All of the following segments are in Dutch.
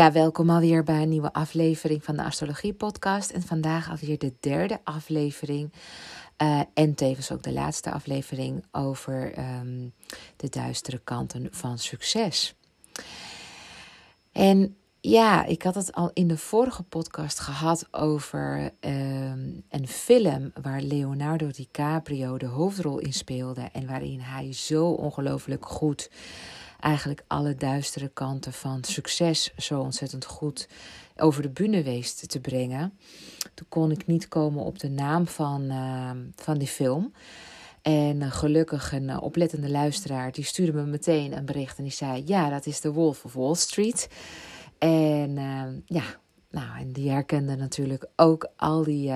Ja, welkom alweer bij een nieuwe aflevering van de Astrologie Podcast. En vandaag alweer de derde aflevering. Uh, en tevens ook de laatste aflevering over um, de duistere kanten van succes. En ja, ik had het al in de vorige podcast gehad over um, een film waar Leonardo DiCaprio de hoofdrol in speelde. En waarin hij zo ongelooflijk goed eigenlijk alle duistere kanten van succes zo ontzettend goed over de bühne weest te brengen. Toen kon ik niet komen op de naam van, uh, van die film. En uh, gelukkig een uh, oplettende luisteraar die stuurde me meteen een bericht en die zei: Ja, dat is The Wolf of Wall Street. En ja, nou, en die herkende natuurlijk ook al die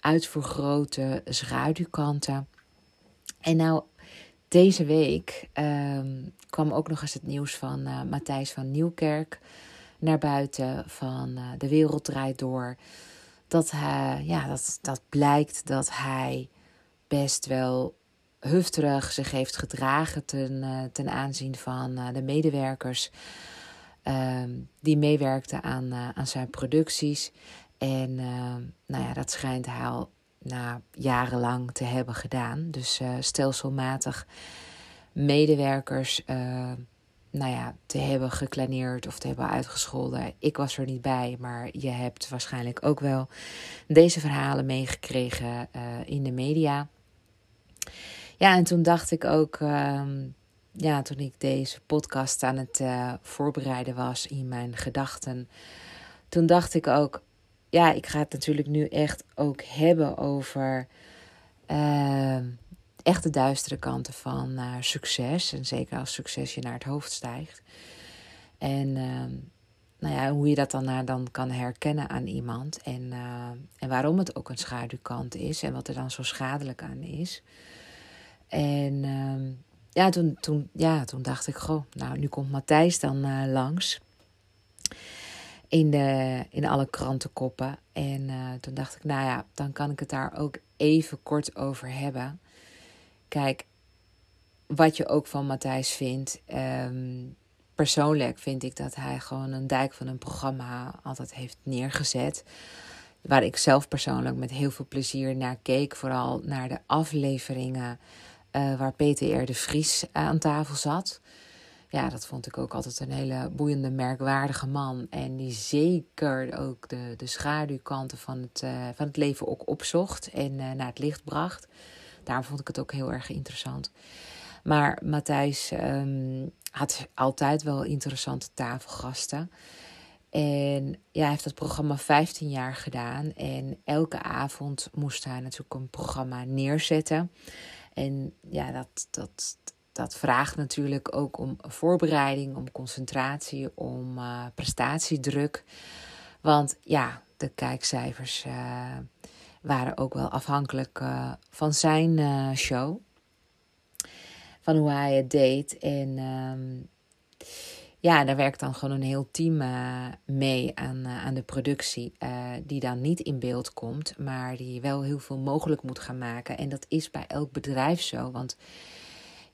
uitvergrote schaduwkanten. En nou, deze week um, kwam ook nog eens het nieuws van uh, Matthijs van Nieuwkerk naar buiten van uh, De Wereld Draait Door. Dat, hij, ja, dat, dat blijkt dat hij best wel hufterig zich heeft gedragen ten, uh, ten aanzien van de medewerkers ehm, die meewerkten aan, aan zijn producties. En nou ja, dat schijnt hij na jarenlang te hebben gedaan. Dus uh, stelselmatig medewerkers uh, nou ja, te hebben geklaneerd of te hebben uitgescholden. Ik was er niet bij, maar je hebt waarschijnlijk ook wel deze verhalen meegekregen uh, in de media. Ja, en toen dacht ik ook, ehm, ja, toen ik deze podcast aan het voorbereiden was in mijn gedachten, toen dacht ik ook, ja, ik ga het natuurlijk nu echt ook hebben over uh, echt de duistere kanten van succes. En zeker als succes je naar het hoofd stijgt. En uh, nou ja, hoe je dat dan, naar dan kan herkennen aan iemand. En, eh, en waarom het ook een schaduwkant is. En wat er dan zo schadelijk aan is. En ehm, ja, toen, toen, ja, toen dacht ik, goh, nou nu komt Matthijs dan eh, langs in, de, in alle krantenkoppen. En uh, toen dacht ik, nou ja, dan kan ik het daar ook even kort over hebben. Kijk, wat je ook van Matthijs vindt. Um, persoonlijk vind ik dat hij gewoon een dijk van een programma altijd heeft neergezet. Waar ik zelf persoonlijk met heel veel plezier naar keek. Vooral naar de afleveringen uh, waar Peter R. de Vries aan tafel zat ja, dat vond ik ook altijd een hele boeiende, merkwaardige man. En die zeker ook de, de schaduwkanten van het, uh, van het leven ook opzocht en uh, naar het licht bracht. Daarom vond ik het ook heel erg interessant. Maar Matthijs um, had altijd wel interessante tafelgasten. En ja, hij heeft dat programma 15 jaar gedaan. En elke avond moest hij natuurlijk een programma neerzetten. En ja, dat, dat, dat vraagt natuurlijk ook om voorbereiding, om concentratie, om uh, prestatiedruk. Want ja, de kijkcijfers uh, waren ook wel afhankelijk uh, van zijn show. Van hoe hij het deed. En um, ja, daar werkt dan gewoon een heel team mee aan, aan de productie. die dan niet in beeld komt, maar die wel heel veel mogelijk moet gaan maken. En dat is bij elk bedrijf zo. Want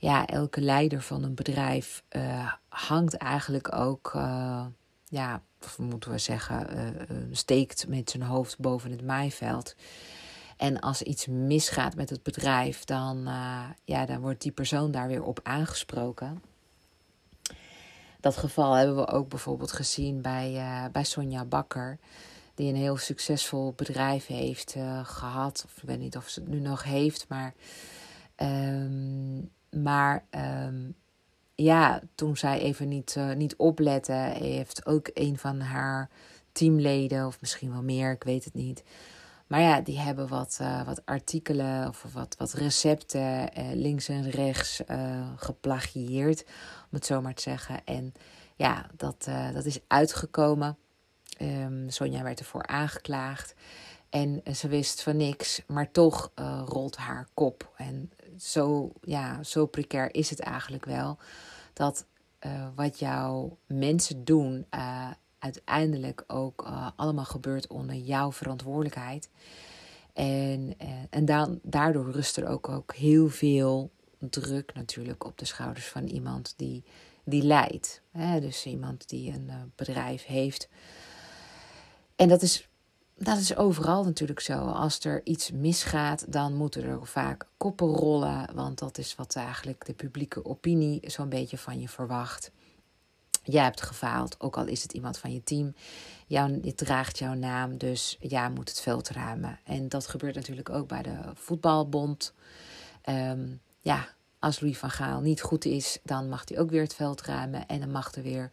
ja, elke leider van een bedrijf uh, hangt eigenlijk ook, uh, ja, moeten we zeggen, uh, steekt met zijn hoofd boven het maaiveld. En als iets misgaat met het bedrijf, dan, ja, dan wordt die persoon daar weer op aangesproken. Dat geval hebben we ook bijvoorbeeld gezien bij, bij Sonja Bakker die een heel succesvol bedrijf heeft gehad. Of ik weet niet of ze het nu nog heeft, maar um, maar um, ja, toen zij even niet, uh, niet oplette, heeft ook een van haar teamleden, of misschien wel meer, ik weet het niet. Maar ja, die hebben wat, uh, wat artikelen of wat, wat recepten uh, links en rechts geplagieerd, om het zo maar te zeggen. En ja, dat, dat is uitgekomen. Um, Sonja werd ervoor aangeklaagd. En ze wist van niks, maar toch rolt haar kop. En zo, ja, zo precair is het eigenlijk wel. Dat uh, wat jouw mensen doen, uh, uiteindelijk ook uh, allemaal gebeurt onder jouw verantwoordelijkheid. En, en dan, daardoor rust er ook, ook heel veel druk natuurlijk op de schouders van iemand die die leidt. Hè? Dus iemand die een bedrijf heeft. En dat is, dat is overal natuurlijk zo. Als er iets misgaat, dan moeten er vaak koppen rollen. Want dat is wat eigenlijk de publieke opinie zo'n beetje van je verwacht. Jij hebt gefaald, ook al is het iemand van je team. Jouw, het draagt jouw naam, dus jij moet het veld ruimen. En dat gebeurt natuurlijk ook bij de voetbalbond. Um, ja, als Louis van Gaal niet goed is, dan mag hij ook weer het veld ruimen. En dan mag er weer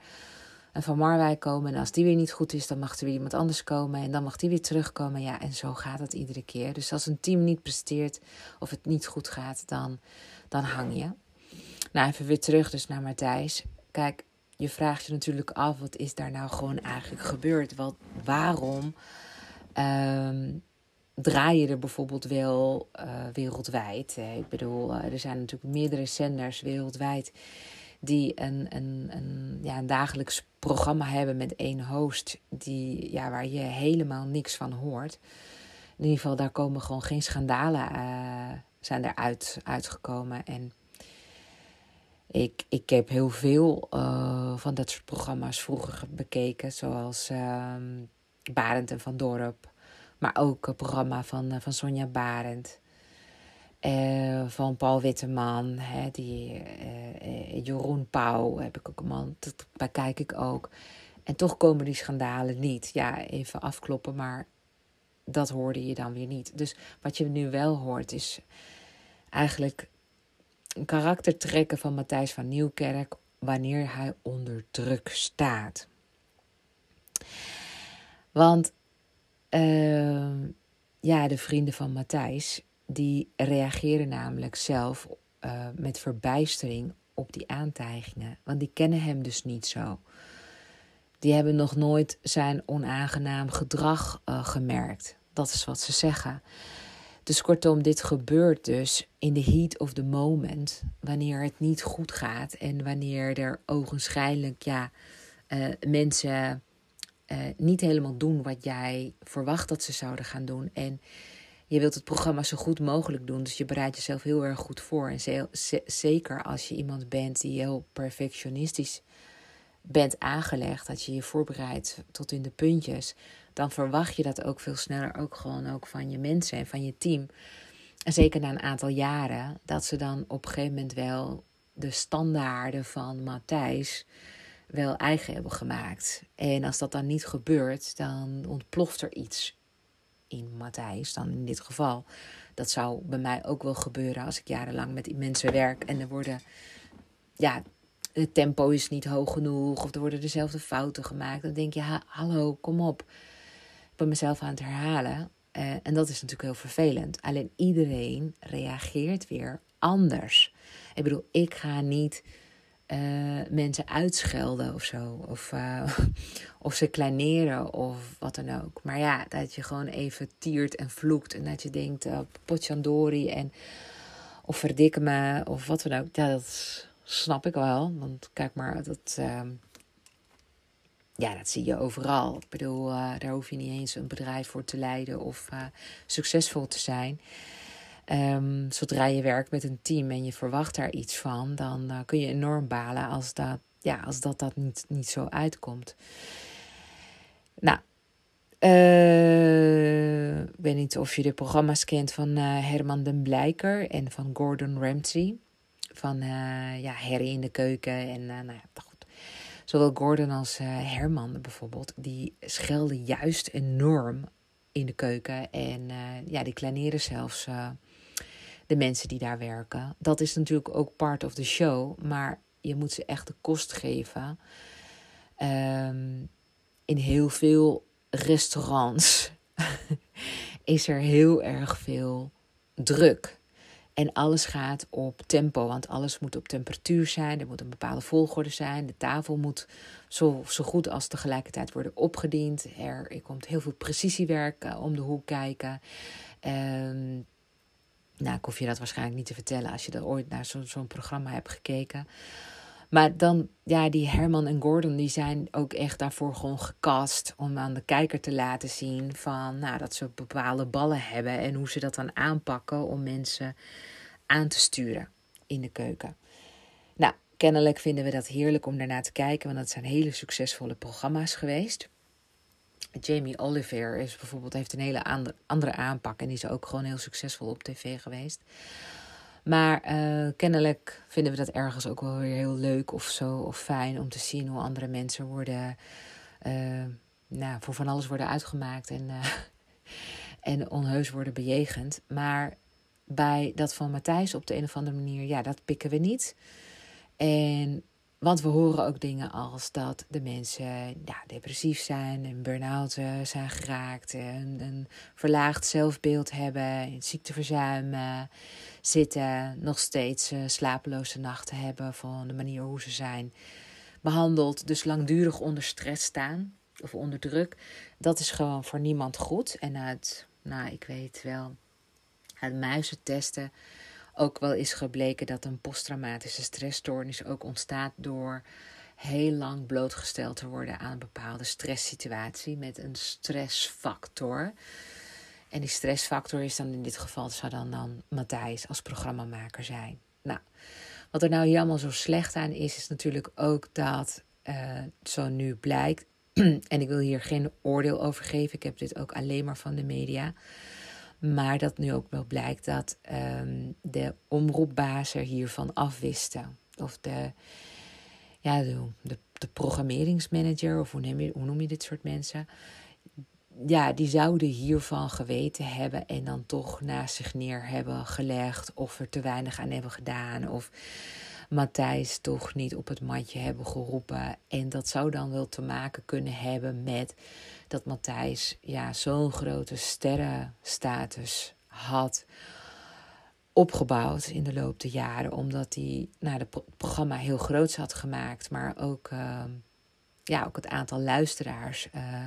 een Van Marwijk komen. En als die weer niet goed is, dan mag er weer iemand anders komen. En dan mag die weer terugkomen. Ja, en zo gaat het iedere keer. Dus als een team niet presteert of het niet goed gaat, dan, dan hang je. Nou, even weer terug dus naar Matthijs. Kijk, je vraagt je natuurlijk af, wat is daar nou gewoon eigenlijk gebeurd? Wat, waarom um, draai je er bijvoorbeeld wel uh, wereldwijd? Ik bedoel, uh, er zijn natuurlijk meerdere zenders wereldwijd die een, een, een, ja, een dagelijks programma hebben met één host, die, ja, waar je helemaal niks van hoort. In ieder geval, daar komen gewoon geen schandalen uh, zijn eruit uitgekomen. En ik, ik heb heel veel uh, van dat soort programma's vroeger bekeken, zoals uh, Barend en Van Dorp. Maar ook een programma van, uh, van Sonja Barend. Uh, van Paul Witteman, hè, die, Jeroen Pauw heb ik ook een man, dat bekijk ik ook. En toch komen die schandalen niet. Ja, even afkloppen, maar dat hoorde je dan weer niet. Dus wat je nu wel hoort is eigenlijk een karaktertrekken van Matthijs van Nieuwkerk wanneer hij onder druk staat. Want uh, ja, de vrienden van Matthijs, die reageren namelijk zelf uh, met verbijstering op die aantijgingen. Want die kennen hem dus niet zo. Die hebben nog nooit zijn onaangenaam gedrag uh, gemerkt. Dat is wat ze zeggen. Dus kortom, dit gebeurt dus in the heat of the moment, wanneer het niet goed gaat en wanneer er ogenschijnlijk ja, uh, mensen niet helemaal doen wat jij verwacht dat ze zouden gaan doen. En je wilt het programma zo goed mogelijk doen, dus je bereidt jezelf heel erg goed voor. En zeker als je iemand bent die heel perfectionistisch bent aangelegd, dat je je voorbereidt tot in de puntjes, dan verwacht je dat ook veel sneller ook gewoon ook van je mensen en van je team. En zeker na een aantal jaren, dat ze dan op een gegeven moment wel de standaarden van Matthijs wel eigen hebben gemaakt. En als dat dan niet gebeurt, dan ontploft er iets in Matthijs, dan in dit geval. Dat zou bij mij ook wel gebeuren als ik jarenlang met die mensen werk en er worden, ja, het tempo is niet hoog genoeg of er worden dezelfde fouten gemaakt. Dan denk je, ha, hallo, kom op ben mezelf aan het herhalen. Uh, en dat is natuurlijk heel vervelend. Alleen iedereen reageert weer anders. Ik bedoel, ik ga niet uh, mensen uitschelden of zo. Of, uh, of ze kleineren of wat dan ook. Maar ja, dat je gewoon even tiert en vloekt. En dat je denkt, uh, potjandori en... Of verdikken me of wat dan ook. Ja, dat snap ik wel. Want kijk maar, dat... Uh, ja, dat zie je overal. Ik bedoel, daar hoef je niet eens een bedrijf voor te leiden of succesvol te zijn. Um, zodra je werkt met een team en je verwacht daar iets van, dan uh, kun je enorm balen als dat, ja, als dat, dat niet, niet zo uitkomt. Nou, ik weet niet of je de programma's kent van Herman den Blijker en van Gordon Ramsay. Van ja, Harry in de keuken en nou ja, Zowel Gordon als Herman bijvoorbeeld, die schelden juist enorm in de keuken. En ja, die kleineren zelfs de mensen die daar werken. Dat is natuurlijk ook part of the show, maar je moet ze echt de kost geven. Um, in heel veel restaurants is er heel erg veel druk. En alles gaat op tempo, want alles moet op temperatuur zijn. Er moet een bepaalde volgorde zijn. De tafel moet zo, zo goed als tegelijkertijd worden opgediend. Er, komt heel veel precisiewerk uh, om de hoek kijken. Um, nou, ik hoef je dat waarschijnlijk niet te vertellen als je er ooit naar zo'n programma hebt gekeken. Maar dan, ja, die Herman en Gordon, die zijn ook echt daarvoor gewoon gecast om aan de kijker te laten zien van, nou, dat ze bepaalde ballen hebben en hoe ze dat dan aanpakken om mensen aan te sturen in de keuken. Nou, kennelijk vinden we dat heerlijk om daarna te kijken, want dat zijn hele succesvolle programma's geweest. Jamie Oliver is bijvoorbeeld, heeft een hele andere aanpak en is ook gewoon heel succesvol op tv geweest. Maar uh, kennelijk vinden we dat ergens ook wel weer heel leuk of zo, of fijn om te zien hoe andere mensen worden, uh, nou, voor van alles worden uitgemaakt en, uh, en onheus worden bejegend. Maar bij dat van Matthijs op de een of andere manier, ja, dat pikken we niet. En want we horen ook dingen als dat de mensen ja, depressief zijn, een burn-out eh, zijn geraakt, een, een verlaagd zelfbeeld hebben, ziekteverzuim uh, zitten, nog steeds uh, slapeloze nachten hebben van de manier hoe ze zijn behandeld, dus langdurig onder stress staan of onder druk. Dat is gewoon voor niemand goed. En uit, nou, ik weet wel, uit muizentesten ook wel is gebleken dat een posttraumatische stressstoornis ook ontstaat door heel lang blootgesteld te worden aan een bepaalde stresssituatie met een stressfactor. En die stressfactor is dan in dit geval, zou dan, dan Matthijs als programmamaker zijn. Nou, wat er nou allemaal zo slecht aan is, is natuurlijk ook dat uh, zo nu blijkt. en ik wil hier geen oordeel over geven. Ik heb dit ook alleen maar van de media. Maar dat nu ook wel blijkt dat um, de omroepbazen hiervan afwisten. Of de, ja, de, de, de programmeringsmanager, of hoe, je, hoe noem je dit soort mensen? Ja, die zouden hiervan geweten hebben en dan toch naast zich neer hebben gelegd. Of er te weinig aan hebben gedaan. Of Matthijs toch niet op het matje hebben geroepen. En dat zou dan wel te maken kunnen hebben met dat Matthijs ja, zo'n grote sterrenstatus had opgebouwd in de loop der jaren. Omdat hij nou, het programma heel groot had gemaakt. Maar ook, uh, ja, ook het aantal luisteraars uh,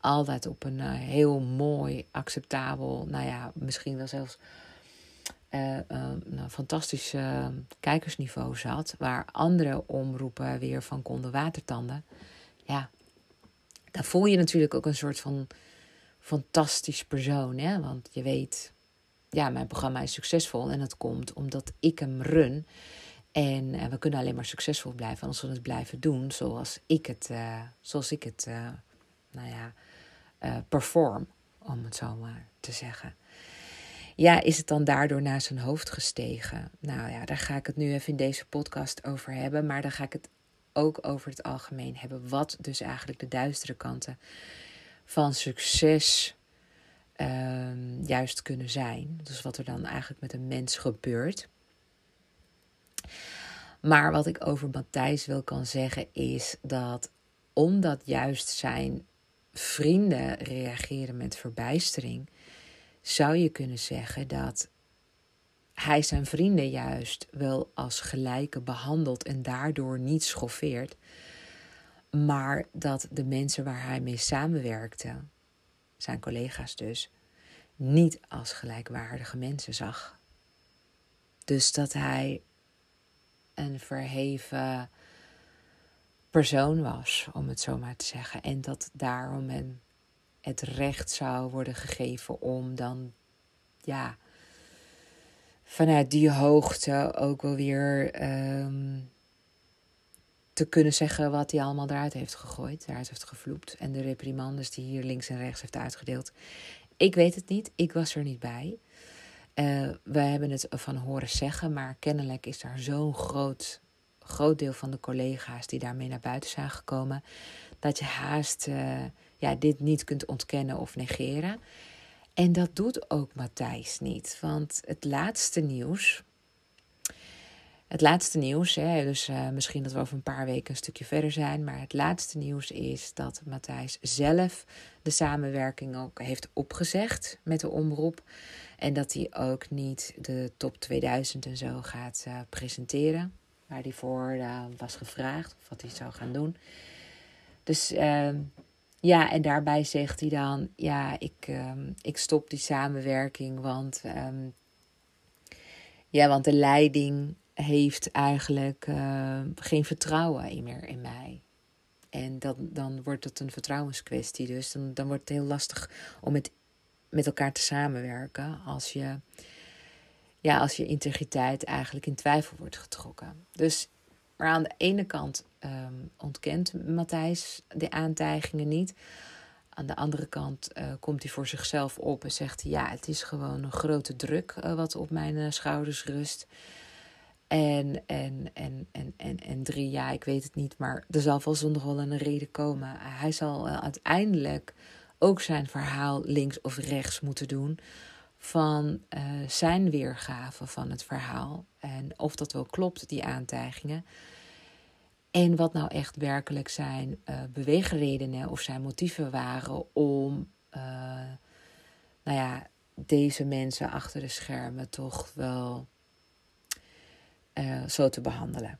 altijd op een uh, heel mooi, acceptabel, nou ja, misschien wel zelfs uh, een fantastisch kijkersniveau zat. Waar andere omroepen weer van konden watertanden. Ja, daar voel je natuurlijk ook een soort van fantastisch persoon. Hè? Want je weet, ja, mijn programma is succesvol. En dat komt omdat ik hem run. En uh, we kunnen alleen maar succesvol blijven als we het blijven doen zoals ik het, uh, zoals ik het uh, nou ja, perform, om het zo maar te zeggen. Ja, is het dan daardoor naar zijn hoofd gestegen? Nou ja, daar ga ik het nu even in deze podcast over hebben. Maar daar ga ik het ook over het algemeen hebben. Wat dus eigenlijk de duistere kanten van succes um, juist kunnen zijn. Dus wat er dan eigenlijk met een mens gebeurt. Maar wat ik over Matthijs wil kan zeggen is dat omdat juist zijn vrienden reageren met verbijstering, zou je kunnen zeggen dat hij zijn vrienden juist wel als gelijke behandelt en daardoor niet schoffeert, maar dat de mensen waar hij mee samenwerkte, zijn collega's dus, niet als gelijkwaardige mensen zag. Dus dat hij een verheven persoon was, om het zo maar te zeggen. En dat daarom hem het recht zou worden gegeven om dan, ja, vanuit die hoogte ook wel weer um, te kunnen zeggen wat hij allemaal eruit heeft gegooid, eruit heeft gevloept. En de reprimandes die hier links en rechts heeft uitgedeeld. Ik weet het niet, ik was er niet bij. Uh, we hebben het van horen zeggen, maar kennelijk is daar zo'n groot, groot deel van de collega's die daarmee naar buiten zijn gekomen, dat je haast uh, ja, dit niet kunt ontkennen of negeren. En dat doet ook Matthijs niet. Want het laatste nieuws. Het laatste nieuws, hè, dus uh, misschien dat we over een paar weken een stukje verder zijn. Maar het laatste nieuws is dat Matthijs zelf de samenwerking ook heeft opgezegd met de omroep. En dat hij ook niet de top 2000 en zo gaat uh, presenteren. Waar hij voor uh, was gevraagd, of wat hij zou gaan doen. Dus ehm, ja, en daarbij zegt hij dan: Ja, ik, um, ik stop die samenwerking, want, um, ja, want de leiding heeft eigenlijk uh, geen vertrouwen meer in mij. En dan, dan wordt het een vertrouwenskwestie. Dus dan, dan wordt het heel lastig om met, met elkaar te samenwerken als je, ja, als je integriteit eigenlijk in twijfel wordt getrokken. Dus Maar aan de ene kant ehm, ontkent Matthijs de aantijgingen niet. Aan de andere kant uh, komt hij voor zichzelf op en zegt Ja, het is gewoon een grote druk uh, wat op mijn uh, schouders rust. En, en, en, en, en, en drie, ja, ik weet het niet, maar er zal wel zondag wel een reden komen. Hij zal uiteindelijk ook zijn verhaal links of rechts moeten doen van zijn weergave van het verhaal. En of dat wel klopt, die aantijgingen. En wat nou echt werkelijk zijn uh, beweegredenen of zijn motieven waren om, uh, nou ja, deze mensen achter de schermen toch wel uh, zo te behandelen.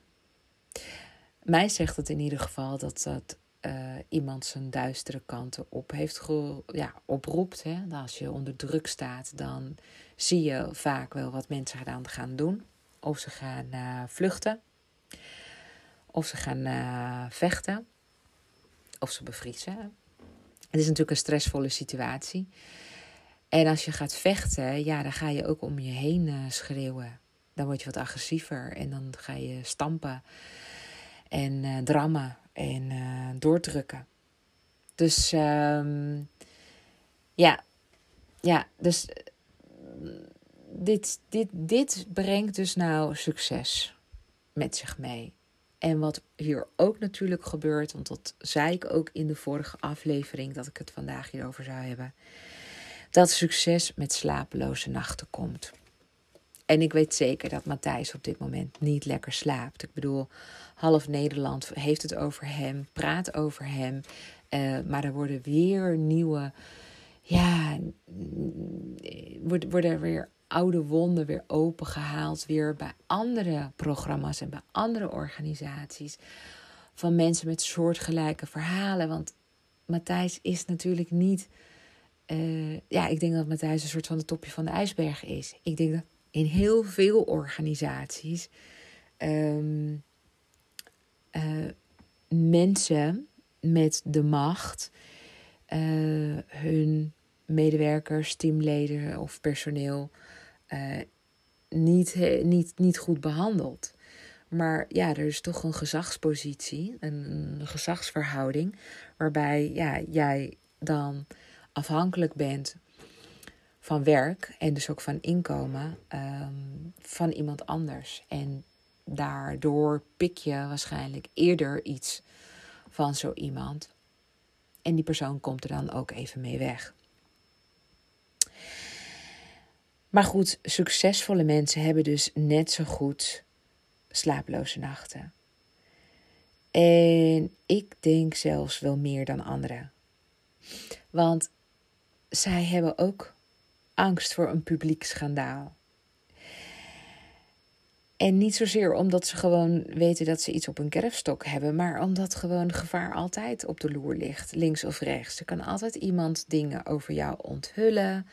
Mij zegt het in ieder geval dat dat iemand zijn duistere kanten op heeft ja, oproept. Hè? Als je onder druk staat, dan zie je vaak wel wat mensen gaan doen. Of ze gaan vluchten of ze gaan uh, vechten. Of ze bevriezen. Het is natuurlijk een stressvolle situatie. En als je gaat vechten, ja, dan ga je ook om je heen uh, schreeuwen. Dan word je wat agressiever en dan ga je stampen en uh, drammen en doordrukken. Dus um, ja, ja, dus dit, dit, dit brengt dus nou succes met zich mee. En wat hier ook natuurlijk gebeurt, want dat zei ik ook in de vorige aflevering dat ik het vandaag hierover zou hebben, dat succes met slapeloze nachten komt. En ik weet zeker dat Matthijs op dit moment niet lekker slaapt. Ik bedoel, half Nederland heeft het over hem, praat over hem. Uh, maar er worden weer nieuwe, ja, worden er weer oude wonden weer opengehaald. Weer bij andere programma's en bij andere organisaties. Van mensen met soortgelijke verhalen. Want Matthijs is natuurlijk niet. Uh, ja, ik denk dat Matthijs een soort van de topje van de ijsberg is. Ik denk dat in heel veel organisaties. Um, uh, mensen met de macht. Uh, hun medewerkers, teamleden of personeel uh, niet, niet, niet goed behandeld. Maar ja, er is toch een gezagspositie, een, gezagsverhouding, waarbij ja, jij dan afhankelijk bent van werk en dus ook van inkomen um, van iemand anders. En daardoor pik je waarschijnlijk eerder iets van zo iemand. En die persoon komt er dan ook even mee weg. Maar goed, succesvolle mensen hebben dus net zo goed slaaploze nachten. En ik denk zelfs wel meer dan anderen. Want zij hebben ook angst voor een publiek schandaal. En niet zozeer omdat ze gewoon weten dat ze iets op een kerfstok hebben, maar omdat gewoon gevaar altijd op de loer ligt, links of rechts. Er kan altijd iemand dingen over jou onthullen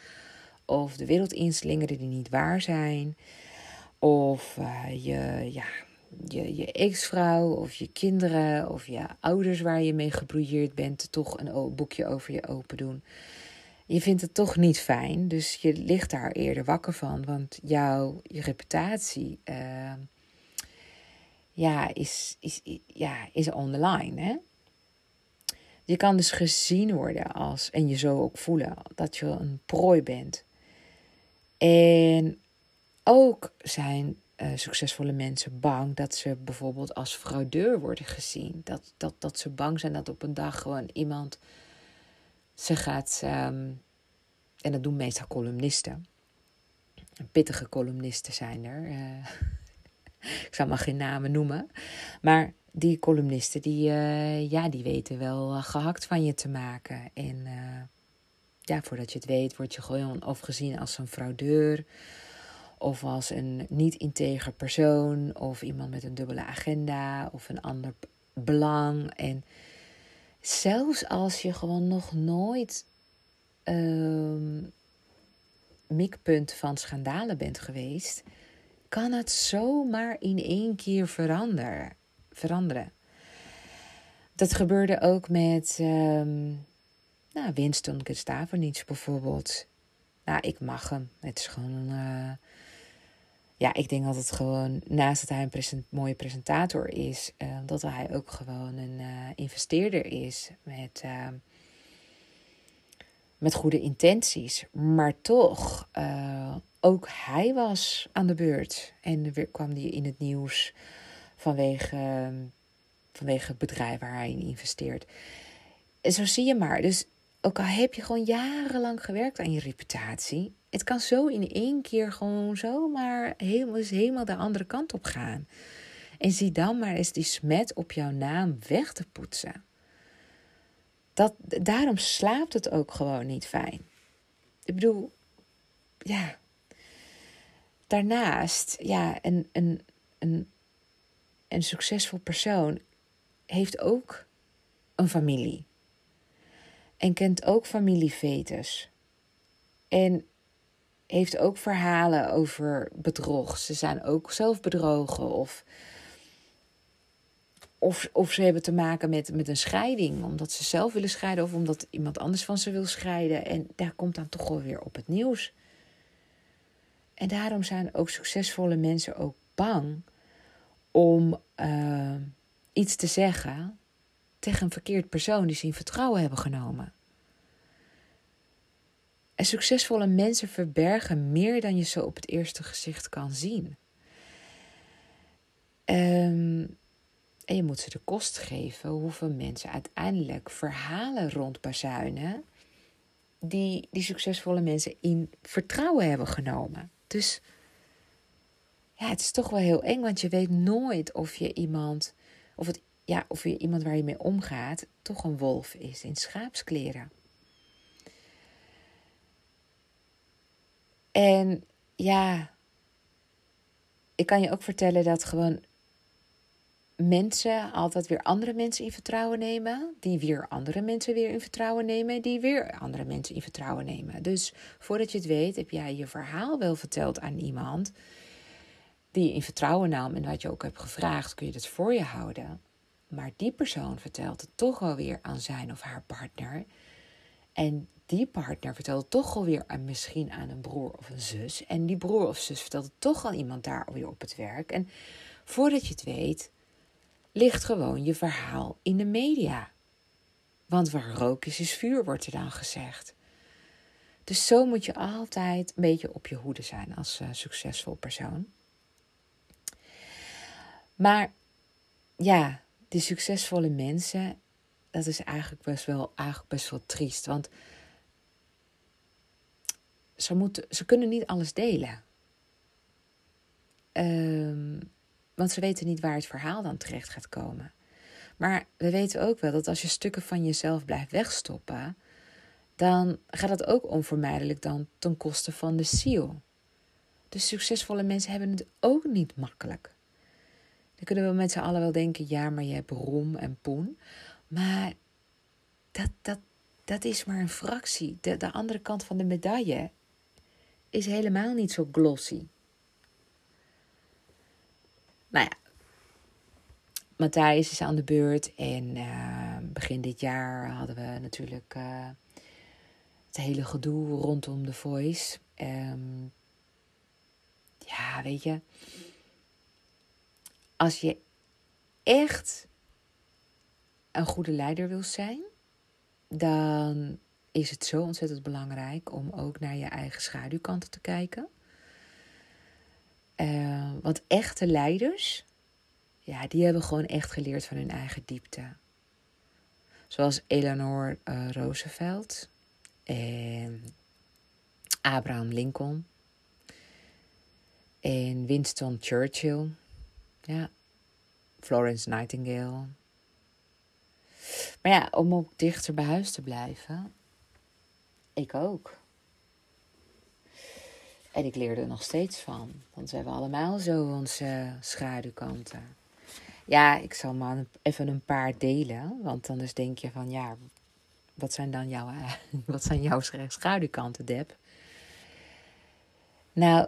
of de wereld inslingeren die niet waar zijn. Of uh, je, ja, je, je ex-vrouw of je kinderen of je ouders waar je mee gebrouilleerd bent, toch een boekje over je open doen. Je vindt het toch niet fijn, dus je ligt daar eerder wakker van, want jouw je reputatie uh, ja, is, is, ja, is on the line. Hè? Je kan dus gezien worden als, en je zo ook voelen, dat je een prooi bent. En ook zijn uh, succesvolle mensen bang dat ze bijvoorbeeld als fraudeur worden gezien. Dat, dat, dat ze bang zijn dat op een dag gewoon iemand ze gaat. Um, en dat doen meestal columnisten. Pittige columnisten zijn er. Uh, ik zal maar geen namen noemen. Maar die columnisten, die, uh, ja, die weten wel gehakt van je te maken. En voordat je het weet, word je gewoon of gezien als een fraudeur. Of als een niet-integer persoon. Of iemand met een dubbele agenda. Of een ander belang. En zelfs als je gewoon nog nooit um, mikpunt van schandalen bent geweest. Kan het zomaar in één keer veranderen. veranderen. Dat gebeurde ook met um, nou, Winston Gustavanic bijvoorbeeld. Nou, ik mag hem. Het is gewoon. Uh, ja, ik denk dat het gewoon, naast dat hij een mooie presentator is, uh, dat hij ook gewoon een uh, investeerder is met, met goede intenties. Maar toch, ook hij was aan de beurt. En weer kwam hij in het nieuws vanwege, vanwege het bedrijf waar hij in investeert. En zo zie je maar. Dus ook al heb je gewoon jarenlang gewerkt aan je reputatie, het kan zo in één keer gewoon zomaar helemaal, helemaal de andere kant op gaan. En zie dan maar eens die smet op jouw naam weg te poetsen. Dat, daarom slaapt het ook gewoon niet fijn. Ik bedoel, ja. Daarnaast, ja, een, een, een, een succesvol persoon heeft ook een familie. En kent ook familievetes. En heeft ook verhalen over bedrog. Ze zijn ook zelf bedrogen of, of, of ze hebben te maken met, met een scheiding, omdat ze zelf willen scheiden of omdat iemand anders van ze wil scheiden. En daar komt dan toch wel weer op het nieuws. En daarom zijn ook succesvolle mensen ook bang om uh, iets te zeggen tegen een verkeerd persoon die ze in vertrouwen hebben genomen. En succesvolle mensen verbergen meer dan je zo op het eerste gezicht kan zien. Um, en je moet ze de kost geven hoeveel mensen uiteindelijk verhalen rondbazuinen die die succesvolle mensen in vertrouwen hebben genomen. Dus ja, het is toch wel heel eng, want je weet nooit of je iemand, of, het, ja, of je iemand waar je mee omgaat, toch een wolf is in schaapskleren. En ja, ik kan je ook vertellen dat gewoon mensen altijd weer andere mensen in vertrouwen nemen, die weer andere mensen weer in vertrouwen nemen, die weer andere mensen in vertrouwen nemen. Dus voordat je het weet, heb jij je verhaal wel verteld aan iemand die je in vertrouwen nam en wat je ook hebt gevraagd, kun je het voor je houden. Maar die persoon vertelt het toch wel weer aan zijn of haar partner. En die partner vertelt het toch alweer aan misschien aan een broer of een zus. En die broer of zus vertelt het toch aan iemand daar alweer op het werk. En voordat je het weet, ligt gewoon je verhaal in de media. Want waar rook is, is vuur, wordt er dan gezegd. Dus zo moet je altijd een beetje op je hoede zijn als uh, succesvol persoon. Maar ja, die succesvolle mensen, dat is eigenlijk best wel, eigenlijk best wel triest. Want ze, moeten, ze kunnen niet alles delen. Um, want ze weten niet waar het verhaal dan terecht gaat komen. Maar we weten ook wel dat als je stukken van jezelf blijft wegstoppen, dan gaat dat ook onvermijdelijk dan ten koste van de ziel. Dus succesvolle mensen hebben het ook niet makkelijk. Dan kunnen we met z'n allen wel denken, ja, maar je hebt roem en poen. Maar dat, dat, dat is maar een fractie. De, de andere kant van de medaille is helemaal niet zo glossy. Nou ja, Matthijs is aan de beurt. En uh, begin dit jaar hadden we natuurlijk uh, het hele gedoe rondom The Voice. Um, ja, weet je. Als je echt een goede leider wil zijn, dan is het zo ontzettend belangrijk om ook naar je eigen schaduwkanten te kijken. Uh, want echte leiders, ja, die hebben gewoon echt geleerd van hun eigen diepte. Zoals Eleanor uh, Roosevelt en Abraham Lincoln en Winston Churchill, ja, Florence Nightingale. Maar ja, om ook dichter bij huis te blijven, ik ook. En ik leerde er nog steeds van. Want we hebben allemaal zo onze schaduwkanten. Ja, ik zal maar even een paar delen. Want anders denk je van ja, wat zijn dan jouw, wat zijn jouw schaduwkanten, Deb? Nou,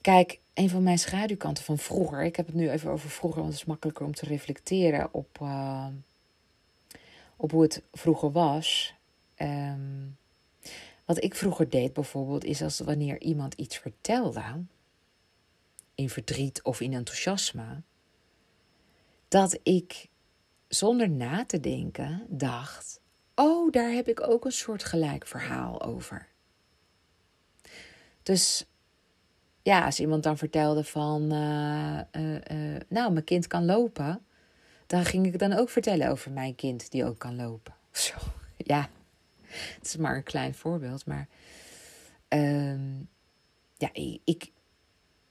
kijk, een van mijn schaduwkanten van vroeger. Ik heb het nu even over vroeger, want het is makkelijker om te reflecteren op, uh, op hoe het vroeger was. Um, wat ik vroeger deed bijvoorbeeld, is als wanneer iemand iets vertelde, in verdriet of in enthousiasme, dat ik zonder na te denken dacht: Oh, daar heb ik ook een soort gelijk verhaal over. Dus ja, als iemand dan vertelde van, uh, uh, nou, mijn kind kan lopen, dan ging ik dan ook vertellen over mijn kind die ook kan lopen. Zo, ja, het is maar een klein voorbeeld, maar uh, ja, ik,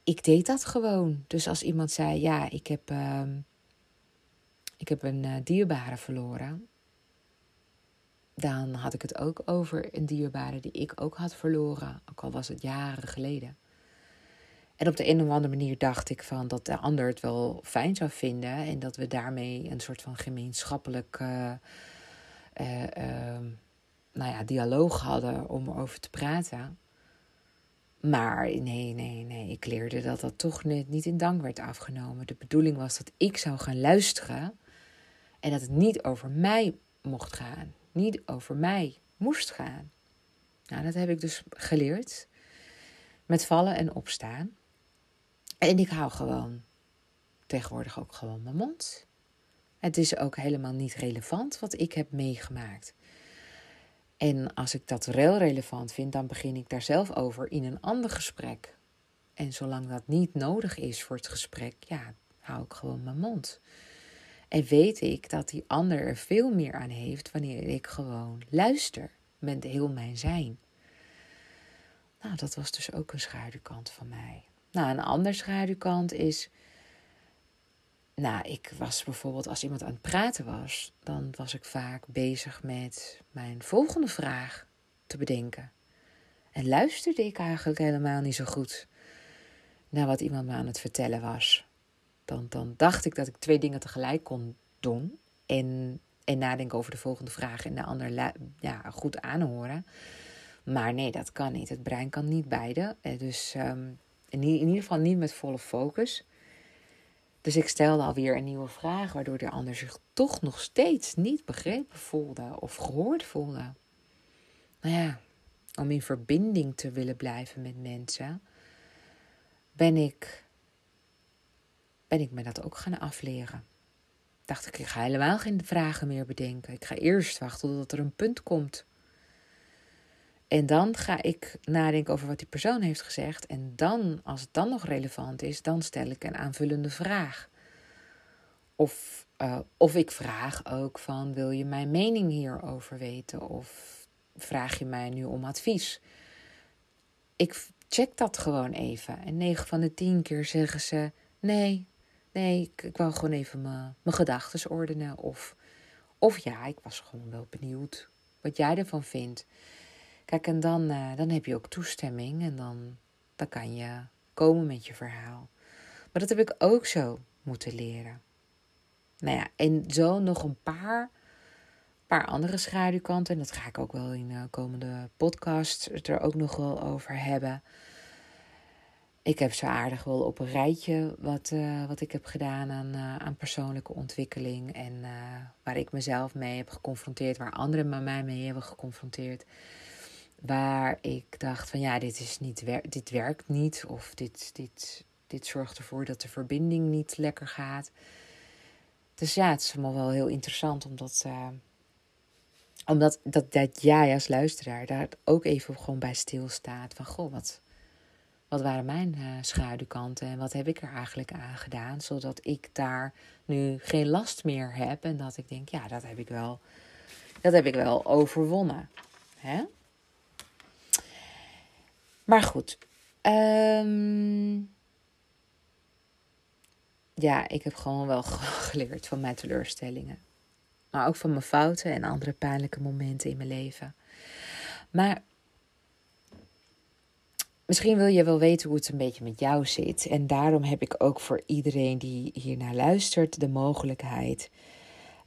ik deed dat gewoon. Dus als iemand zei, ja, ik heb, uh, ik heb een dierbare verloren, dan had ik het ook over een dierbare die ik ook had verloren, ook al was het jaren geleden. En op de een of andere manier dacht ik van dat de ander het wel fijn zou vinden en dat we daarmee een soort van gemeenschappelijk uh, uh, nou ja, dialoog hadden om erover te praten. Maar nee, nee, nee, ik leerde dat dat toch net niet in dank werd afgenomen. De bedoeling was dat ik zou gaan luisteren en dat het niet over mij mocht gaan, niet over mij moest gaan. Nou, dat heb ik dus geleerd met vallen en opstaan. En ik hou gewoon tegenwoordig ook gewoon mijn mond. Het is ook helemaal niet relevant wat ik heb meegemaakt. En als ik dat wel relevant vind, dan begin ik daar zelf over in een ander gesprek. En zolang dat niet nodig is voor het gesprek, ja, hou ik gewoon mijn mond. En weet ik dat die ander er veel meer aan heeft wanneer ik gewoon luister met heel mijn zijn. Nou, dat was dus ook een schaduwkant van mij. Nou, een andere schaduwkant is. Nou, ik was bijvoorbeeld als iemand aan het praten was, dan was ik vaak bezig met mijn volgende vraag te bedenken. En luisterde ik eigenlijk helemaal niet zo goed naar wat iemand me aan het vertellen was. Dan, dan dacht ik dat ik twee dingen tegelijk kon doen. En, en nadenken over de volgende vraag en de ander ja, goed aanhoren. Maar nee, dat kan niet. Het brein kan niet beide. Eh, dus um, in, in ieder geval niet met volle focus. Dus ik stelde alweer een nieuwe vraag, waardoor de ander zich toch nog steeds niet begrepen voelde of gehoord voelde. Nou ja, om in verbinding te willen blijven met mensen, ben ik, ben ik me dat ook gaan afleren. Dacht ik, ik ga helemaal geen vragen meer bedenken. Ik ga eerst wachten totdat er een punt komt. En dan ga ik nadenken over wat die persoon heeft gezegd. En dan, als het dan nog relevant is, dan stel ik een aanvullende vraag. Of, uh, of ik vraag ook van, wil je mijn mening hierover weten? Of vraag je mij nu om advies? Ik check dat gewoon even. En 9 van de 10 keer zeggen ze, nee, nee, ik, ik wou gewoon even mijn gedachten ordenen. Of, of ja, ik was gewoon wel benieuwd wat jij ervan vindt. Kijk, en dan, uh, dan heb je ook toestemming en dan, dan kan je komen met je verhaal. Maar dat heb ik ook zo moeten leren. Nou ja, en zo nog een paar, paar andere schaduwkanten. En dat ga ik ook wel in de komende podcast er ook nog wel over hebben. Ik heb zo aardig wel op een rijtje wat, uh, wat ik heb gedaan aan, uh, aan persoonlijke ontwikkeling. En waar ik mezelf mee heb geconfronteerd, waar anderen mij mee hebben geconfronteerd waar ik dacht van ja, dit, is niet, dit werkt niet of dit, dit, dit zorgt ervoor dat de verbinding niet lekker gaat. Dus ja, het is allemaal wel heel interessant omdat, uh, omdat dat, dat jij als luisteraar daar ook even gewoon bij stilstaat van goh, wat, wat waren mijn uh, schaduwkanten en wat heb ik er eigenlijk aan gedaan, zodat ik daar nu geen last meer heb en dat ik denk ja, dat heb ik wel, dat heb ik wel overwonnen. Hè? Maar goed. Um, ja, ik heb gewoon wel geleerd van mijn teleurstellingen. Maar ook van mijn fouten en andere pijnlijke momenten in mijn leven. Maar misschien wil je wel weten hoe het een beetje met jou zit. En daarom heb ik ook voor iedereen die hiernaar luistert de mogelijkheid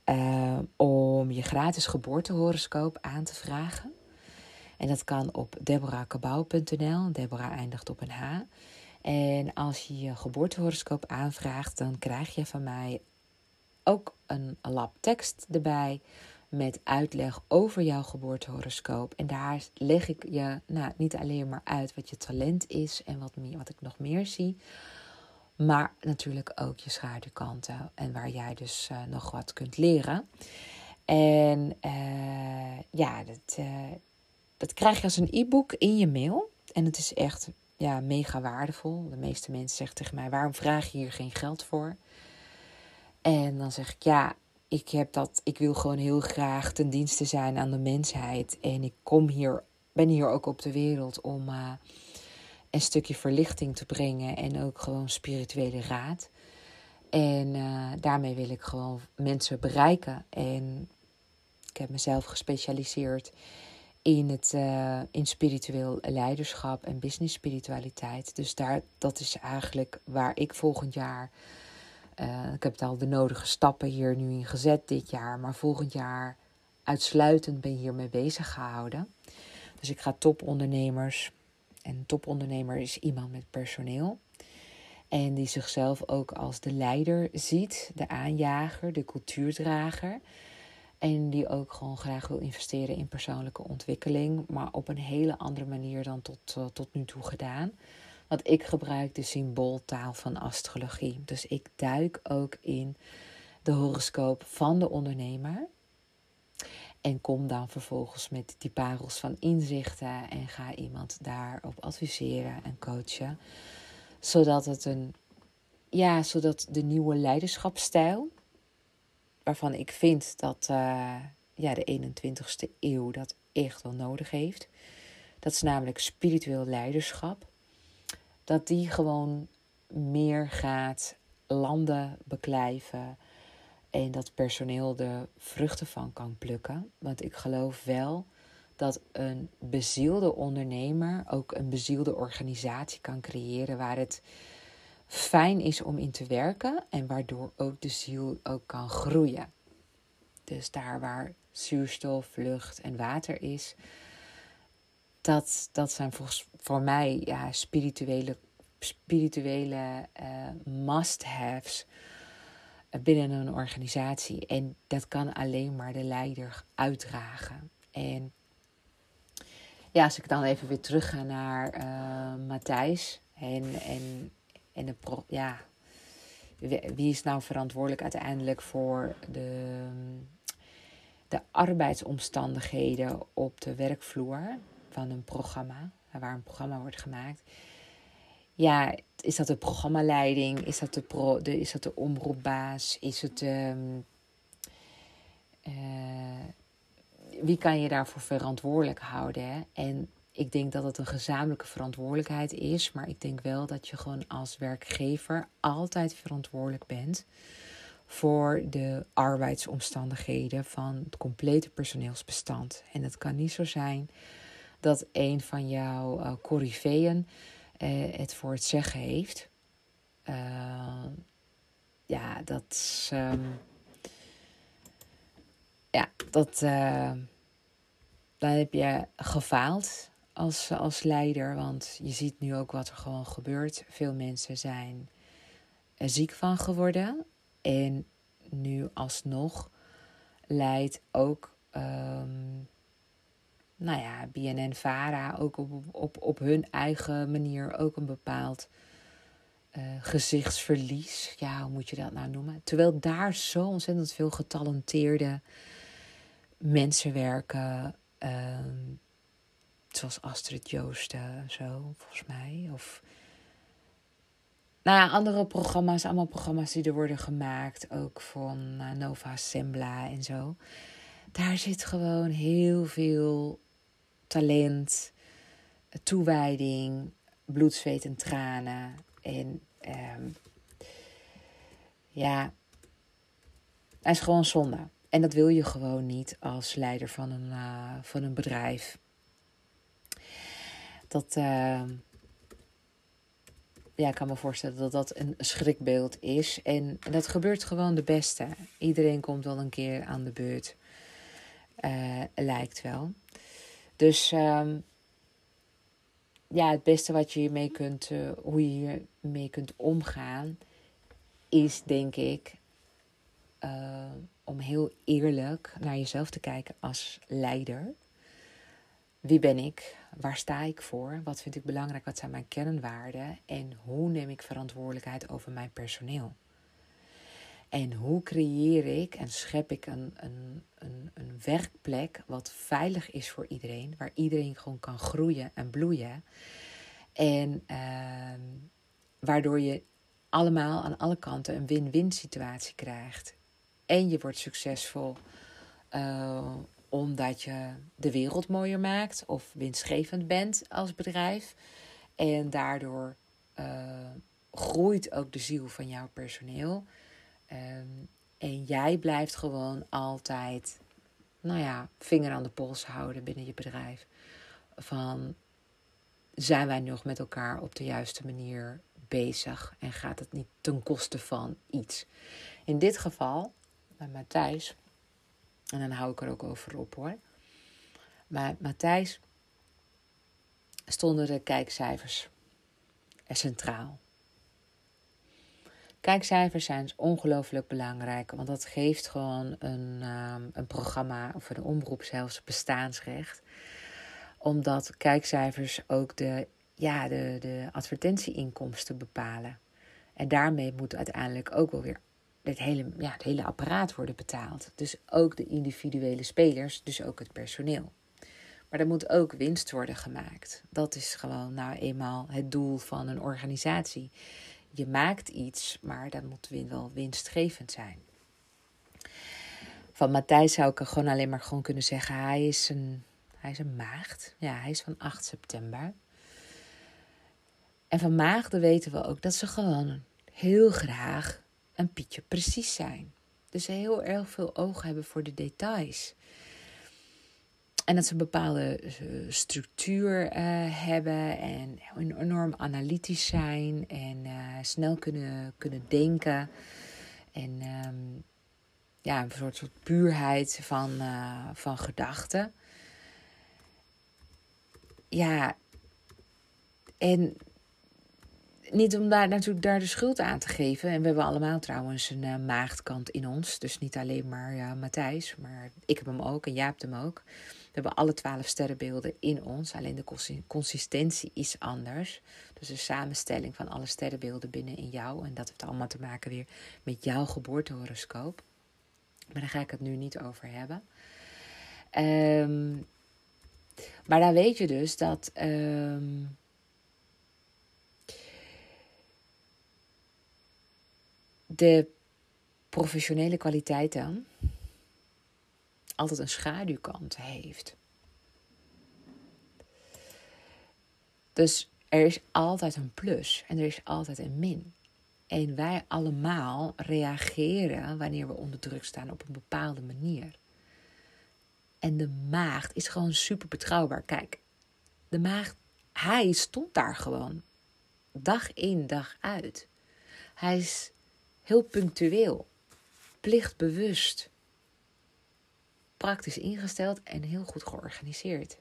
uh, om je gratis geboortehoroscoop aan te vragen. En dat kan op deborahkabau.nl. Deborah eindigt op een H. En als je je geboortehoroscoop aanvraagt, dan krijg je van mij ook een lab tekst erbij met uitleg over jouw geboortehoroscoop. En daar leg ik je nou, niet alleen maar uit wat je talent is en wat, wat ik nog meer zie. Maar natuurlijk ook je schaduwkanten en waar jij dus uh, nog wat kunt leren. En uh, ja, dat, uh, dat krijg je als een e-book in je mail. En het is echt ja, mega waardevol. De meeste mensen zeggen tegen mij: waarom vraag je hier geen geld voor? En dan zeg ik ja, ik, heb dat, ik wil gewoon heel graag ten dienste zijn aan de mensheid. En ik kom hier, ben hier ook op de wereld om uh, een stukje verlichting te brengen en ook gewoon spirituele raad. En uh, daarmee wil ik gewoon mensen bereiken. En ik heb mezelf gespecialiseerd in, het, uh, in spiritueel leiderschap en business spiritualiteit. Dus daar, dat is eigenlijk waar ik volgend jaar uh, ik heb al de nodige stappen hier nu in gezet dit jaar, maar volgend jaar uitsluitend ben hiermee bezig gehouden. Dus ik ga topondernemers, en topondernemer is iemand met personeel. En die zichzelf ook als de leider ziet, de aanjager, de cultuurdrager. En die ook gewoon graag wil investeren in persoonlijke ontwikkeling, maar op een hele andere manier dan tot, uh, tot nu toe gedaan. Want ik gebruik de symbooltaal van astrologie. Dus ik duik ook in de horoscoop van de ondernemer. En kom dan vervolgens met die parels van inzichten en ga iemand daarop adviseren en coachen. Zodat het een, ja, zodat de nieuwe leiderschapstijl, waarvan ik vind dat uh, ja, de 21ste eeuw dat echt wel nodig heeft. Dat is namelijk spiritueel leiderschap dat die gewoon meer gaat landen beklijven en dat personeel de vruchten van kan plukken. Want ik geloof wel dat een bezielde ondernemer ook een bezielde organisatie kan creëren waar het fijn is om in te werken en waardoor ook de ziel ook kan groeien. Dus daar waar zuurstof, lucht en water is, dat, dat zijn volgens, voor mij ja, spirituele, spirituele uh, must-haves binnen een organisatie. En dat kan alleen maar de leider uitdragen. En ja, als ik dan even weer terug ga naar uh, Matthijs en, en, en de ja, wie is nou verantwoordelijk uiteindelijk voor de, de arbeidsomstandigheden op de werkvloer? van een programma, waar een programma wordt gemaakt. Ja, is dat de programmaleiding? Is dat de, pro, de, is dat de omroepbaas? Is het. Um, uh, wie kan je daarvoor verantwoordelijk houden? En ik denk dat het een gezamenlijke verantwoordelijkheid is. Maar ik denk wel dat je gewoon als werkgever altijd verantwoordelijk bent voor de arbeidsomstandigheden van het complete personeelsbestand. En het kan niet zo zijn dat een van jouw uh, uh, het voor het zeggen heeft. Uh, ja, dat. Um, ja, dat. dan heb je gefaald als, als leider. Want je ziet nu ook wat er gewoon gebeurt. Veel mensen zijn ziek van geworden. En nu alsnog leidt ook. Um, nou ja, BNN Vara ook op, op, op hun eigen manier ook een bepaald uh, gezichtsverlies. Ja, hoe moet je dat nou noemen? Terwijl daar zo ontzettend veel getalenteerde mensen werken. Uh, zoals Astrid Joosten, zo volgens mij. Of nou ja, andere programma's, allemaal programma's die er worden gemaakt. Ook van uh, Nova Sembla en zo. Daar zit gewoon heel veel talent, toewijding, bloed, zweet en tranen. En um, ja, hij is gewoon zonde. En dat wil je gewoon niet als leider van een, van een bedrijf. Dat, uh, ja, ik kan me voorstellen dat dat een schrikbeeld is. En dat gebeurt gewoon de beste. Iedereen komt wel een keer aan de beurt. Uh, lijkt wel. Dus um, ja, het beste wat je hiermee kunt, uh, hoe je hiermee kunt omgaan, is denk ik om heel eerlijk naar jezelf te kijken als leider. Wie ben ik? Waar sta ik voor? Wat vind ik belangrijk? Wat zijn mijn kernwaarden? En hoe neem ik verantwoordelijkheid over mijn personeel? En hoe creëer ik en schep ik een, een, een, een werkplek wat veilig is voor iedereen, waar iedereen gewoon kan groeien en bloeien. En uh, waardoor je allemaal aan alle kanten een win-win situatie krijgt. En je wordt succesvol uh, omdat je de wereld mooier maakt of winstgevend bent als bedrijf. En daardoor uh, groeit ook de ziel van jouw personeel. Um, en jij blijft gewoon altijd, nou ja, vinger aan de pols houden binnen je bedrijf. Van zijn wij nog met elkaar op de juiste manier bezig en gaat het niet ten koste van iets? In dit geval, bij Matthijs, en dan hou ik er ook over op hoor. Maar Matthijs stonden de kijkcijfers er centraal. Kijkcijfers zijn ongelooflijk belangrijk, want dat geeft gewoon een, um, een programma of een omroep zelfs bestaansrecht. Omdat kijkcijfers ook de, ja, de, de advertentieinkomsten bepalen. En daarmee moet uiteindelijk ook wel weer het hele, ja, het hele apparaat worden betaald. Dus ook de individuele spelers, dus ook het personeel. Maar er moet ook winst worden gemaakt. Dat is gewoon nou eenmaal het doel van een organisatie. Je maakt iets, maar dat moet wel winstgevend zijn. Van Matthijs zou ik gewoon alleen maar gewoon kunnen zeggen: hij is een, hij is een maagd. Ja, hij is van 8 september. En van maagden weten we ook dat ze gewoon heel graag een pietje precies zijn. Dus heel erg veel oog hebben voor de details. En dat ze een bepaalde eh, structuur uh, hebben en enorm analytisch zijn en uh, snel kunnen, kunnen denken. En um, ja, een soort, soort puurheid van, van gedachten. Ja, en niet om daar natuurlijk daar de schuld aan te geven. En we hebben allemaal trouwens een uh, maagdkant in ons. Dus niet alleen maar ja, Matthijs, maar ik heb hem ook en hebt hem ook. We hebben alle twaalf sterrenbeelden in ons. Alleen de consistentie is anders. Dus de samenstelling van alle sterrenbeelden binnen in jou. En dat heeft allemaal te maken weer met jouw geboortehoroscoop. Maar daar ga ik het nu niet over hebben. Um, maar daar weet je dus dat. Um, de professionele kwaliteiten altijd een schaduwkant heeft. Dus er is altijd een plus en er is altijd een min. En wij allemaal reageren wanneer we onder druk staan op een bepaalde manier. En de maagd is gewoon super betrouwbaar. Kijk, de maagd, hij stond daar gewoon. Dag in, dag uit. Hij is heel punctueel, plichtbewust, praktisch ingesteld en heel goed georganiseerd.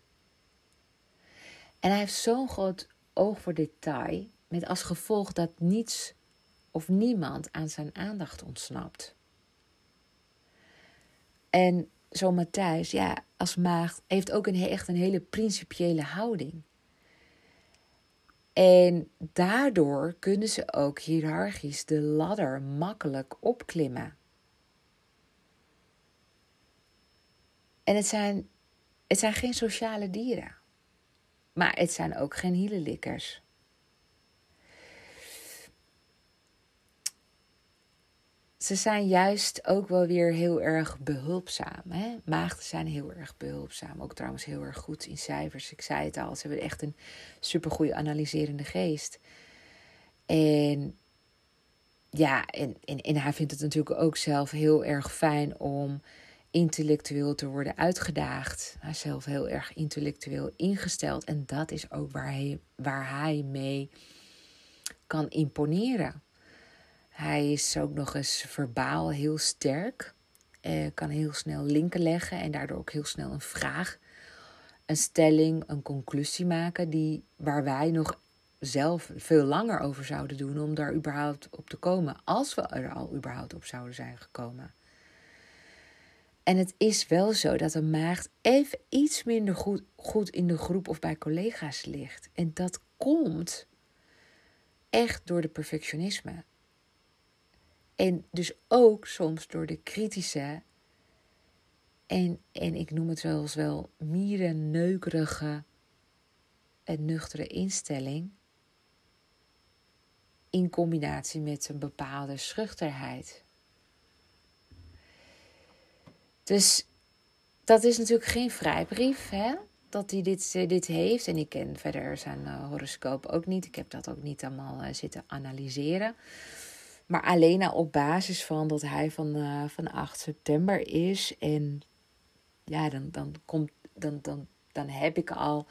En hij heeft zo'n groot oog voor detail, met als gevolg dat niets of niemand aan zijn aandacht ontsnapt. En zo Matthijs, ja, als maagd, heeft ook een, echt een hele principiële houding. En daardoor kunnen ze ook hiërarchisch de ladder makkelijk opklimmen. En het zijn, het zijn geen sociale dieren. Maar het zijn ook geen hielenlikkers. Ze zijn juist ook wel weer heel erg behulpzaam. Hè? Maagden zijn heel erg behulpzaam. Ook trouwens heel erg goed in cijfers. Ik zei het al, ze hebben echt een supergoeie analyserende geest. En ja, en, en, en hij vindt het natuurlijk ook zelf heel erg fijn om intellectueel te worden uitgedaagd. Hij is zelf heel erg intellectueel ingesteld. En dat is ook waar hij, waar hij mee kan imponeren. Hij is ook nog eens verbaal heel sterk. Eh, kan heel snel linken leggen en daardoor ook heel snel een vraag, een stelling, een conclusie maken die, waar wij nog zelf veel langer over zouden doen om daar überhaupt op te komen, als we er al überhaupt op zouden zijn gekomen. En het is wel zo dat een maagd even iets minder goed, goed in de groep of bij collega's ligt. En dat komt echt door de perfectionisme. En dus ook soms door de kritische en, en ik noem het zelfs wel mierenneukerige en nuchtere instelling. In combinatie met een bepaalde schuchterheid. Dus dat is natuurlijk geen vrijbrief, hè? Dat hij dit, eh, dit heeft. En ik ken verder zijn uh, horoscoop ook niet. Ik heb dat ook niet allemaal uh, zitten analyseren. Maar alleen al op basis van dat hij van, uh, van 8 september is. En ja, dan, dan, komt, dan, dan, dan heb ik al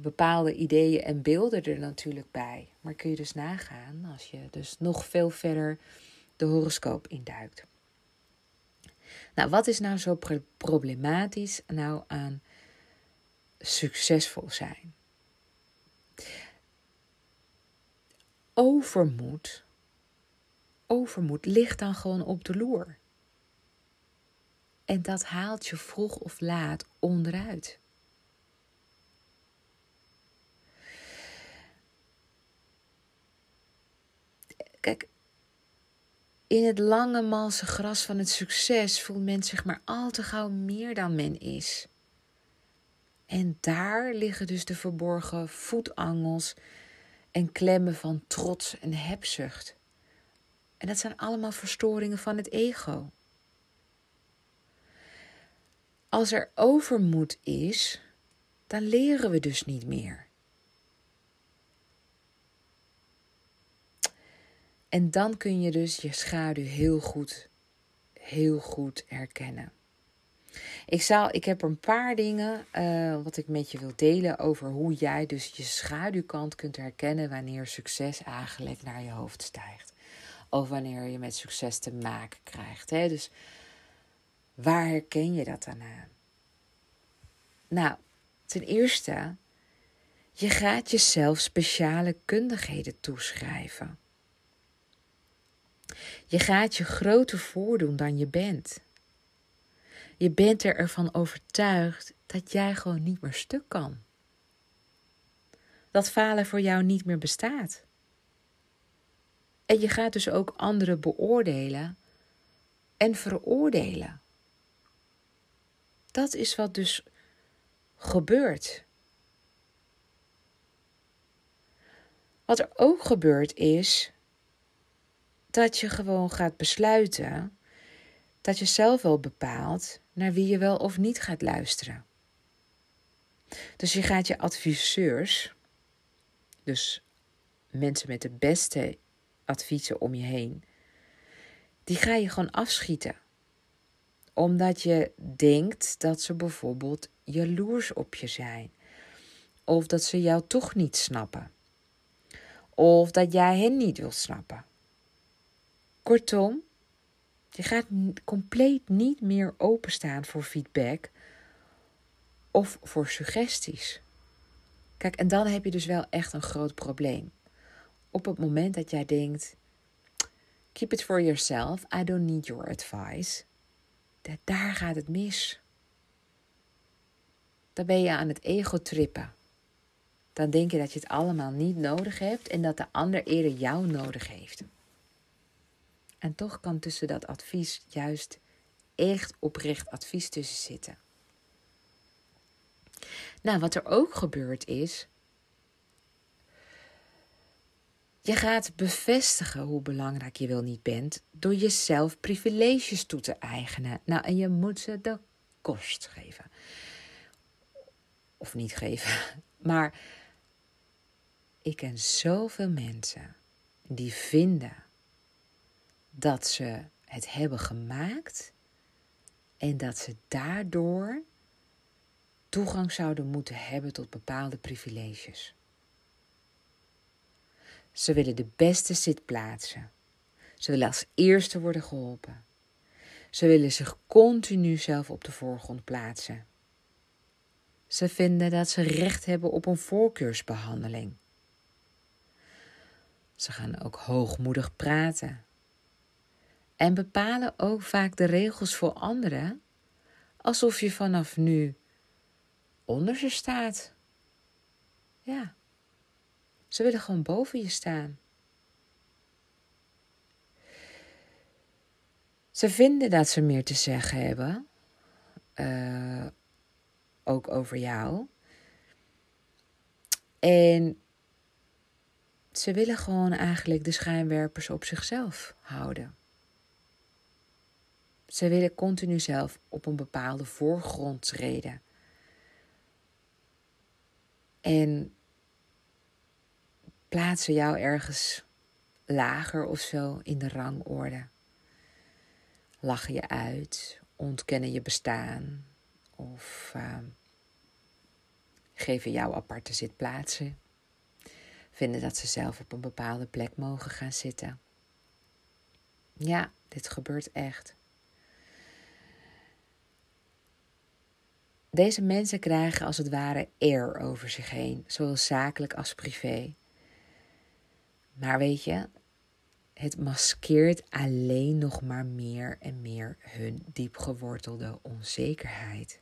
bepaalde ideeën en beelden er natuurlijk bij. Maar kun je dus nagaan als je dus nog veel verder de horoscoop induikt. Nou, wat is nou zo problematisch nou aan succesvol zijn? Overmoed, overmoed ligt dan gewoon op de loer. En dat haalt je vroeg of laat onderuit. Kijk, in het lange malse gras van het succes voelt men zich maar al te gauw meer dan men is. En daar liggen dus de verborgen voetangels en klemmen van trots en hebzucht. En dat zijn allemaal verstoringen van het ego. Als er overmoed is, dan leren we dus niet meer. En dan kun je dus je schaduw heel goed, heel goed herkennen. Ik, zal, ik heb een paar dingen uh, wat ik met je wil delen over hoe jij dus je schaduwkant kunt herkennen wanneer succes eigenlijk naar je hoofd stijgt. Of wanneer je met succes te maken krijgt. Hè? Dus waar herken je dat dan aan? Nou, ten eerste, je gaat jezelf speciale kundigheden toeschrijven. Je gaat je groter voordoen dan je bent. Je bent er ervan overtuigd dat jij gewoon niet meer stuk kan. Dat falen voor jou niet meer bestaat. En je gaat dus ook anderen beoordelen en veroordelen. Dat is wat dus gebeurt. Wat er ook gebeurt is dat je gewoon gaat besluiten dat je zelf wel bepaalt naar wie je wel of niet gaat luisteren. Dus je gaat je adviseurs, dus mensen met de beste adviezen om je heen, die ga je gewoon afschieten. Omdat je denkt dat ze bijvoorbeeld jaloers op je zijn. Of dat ze jou toch niet snappen. Of dat jij hen niet wilt snappen. Kortom, je gaat compleet niet meer openstaan voor feedback of voor suggesties. Kijk, en dan heb je dus wel echt een groot probleem. Op het moment dat jij denkt: keep it for yourself, I don't need your advice. Daar gaat het mis. Dan ben je aan het ego trippen. Dan denk je dat je het allemaal niet nodig hebt en dat de ander eerder jou nodig heeft. En toch kan tussen dat advies juist echt oprecht advies tussen zitten. Nou, wat er ook gebeurt is. Je gaat bevestigen hoe belangrijk je wel niet bent door jezelf privileges toe te eigenen. Nou, en je moet ze de kost geven. Of niet geven. Maar ik ken zoveel mensen die vinden dat ze het hebben gemaakt en dat ze daardoor toegang zouden moeten hebben tot bepaalde privileges. Ze willen de beste zitplaatsen. Ze willen als eerste worden geholpen. Ze willen zich continu zelf op de voorgrond plaatsen. Ze vinden dat ze recht hebben op een voorkeursbehandeling. Ze gaan ook hoogmoedig praten en bepalen ook vaak de regels voor anderen alsof je vanaf nu onder ze staat. Ja, ze willen gewoon boven je staan. Ze vinden dat ze meer te zeggen hebben, uh, ook over jou. En ze willen gewoon eigenlijk de schijnwerpers op zichzelf houden. Ze willen continu zelf op een bepaalde voorgrond treden. En plaatsen jou ergens lager of zo in de rangorde. Lachen je uit, ontkennen je bestaan of uh, geven jou aparte zitplaatsen. Vinden dat ze zelf op een bepaalde plek mogen gaan zitten. Ja, dit gebeurt echt. Deze mensen krijgen als het ware eer over zich heen, zowel zakelijk als privé. Maar weet je, het maskeert alleen nog maar meer en meer hun diepgewortelde onzekerheid.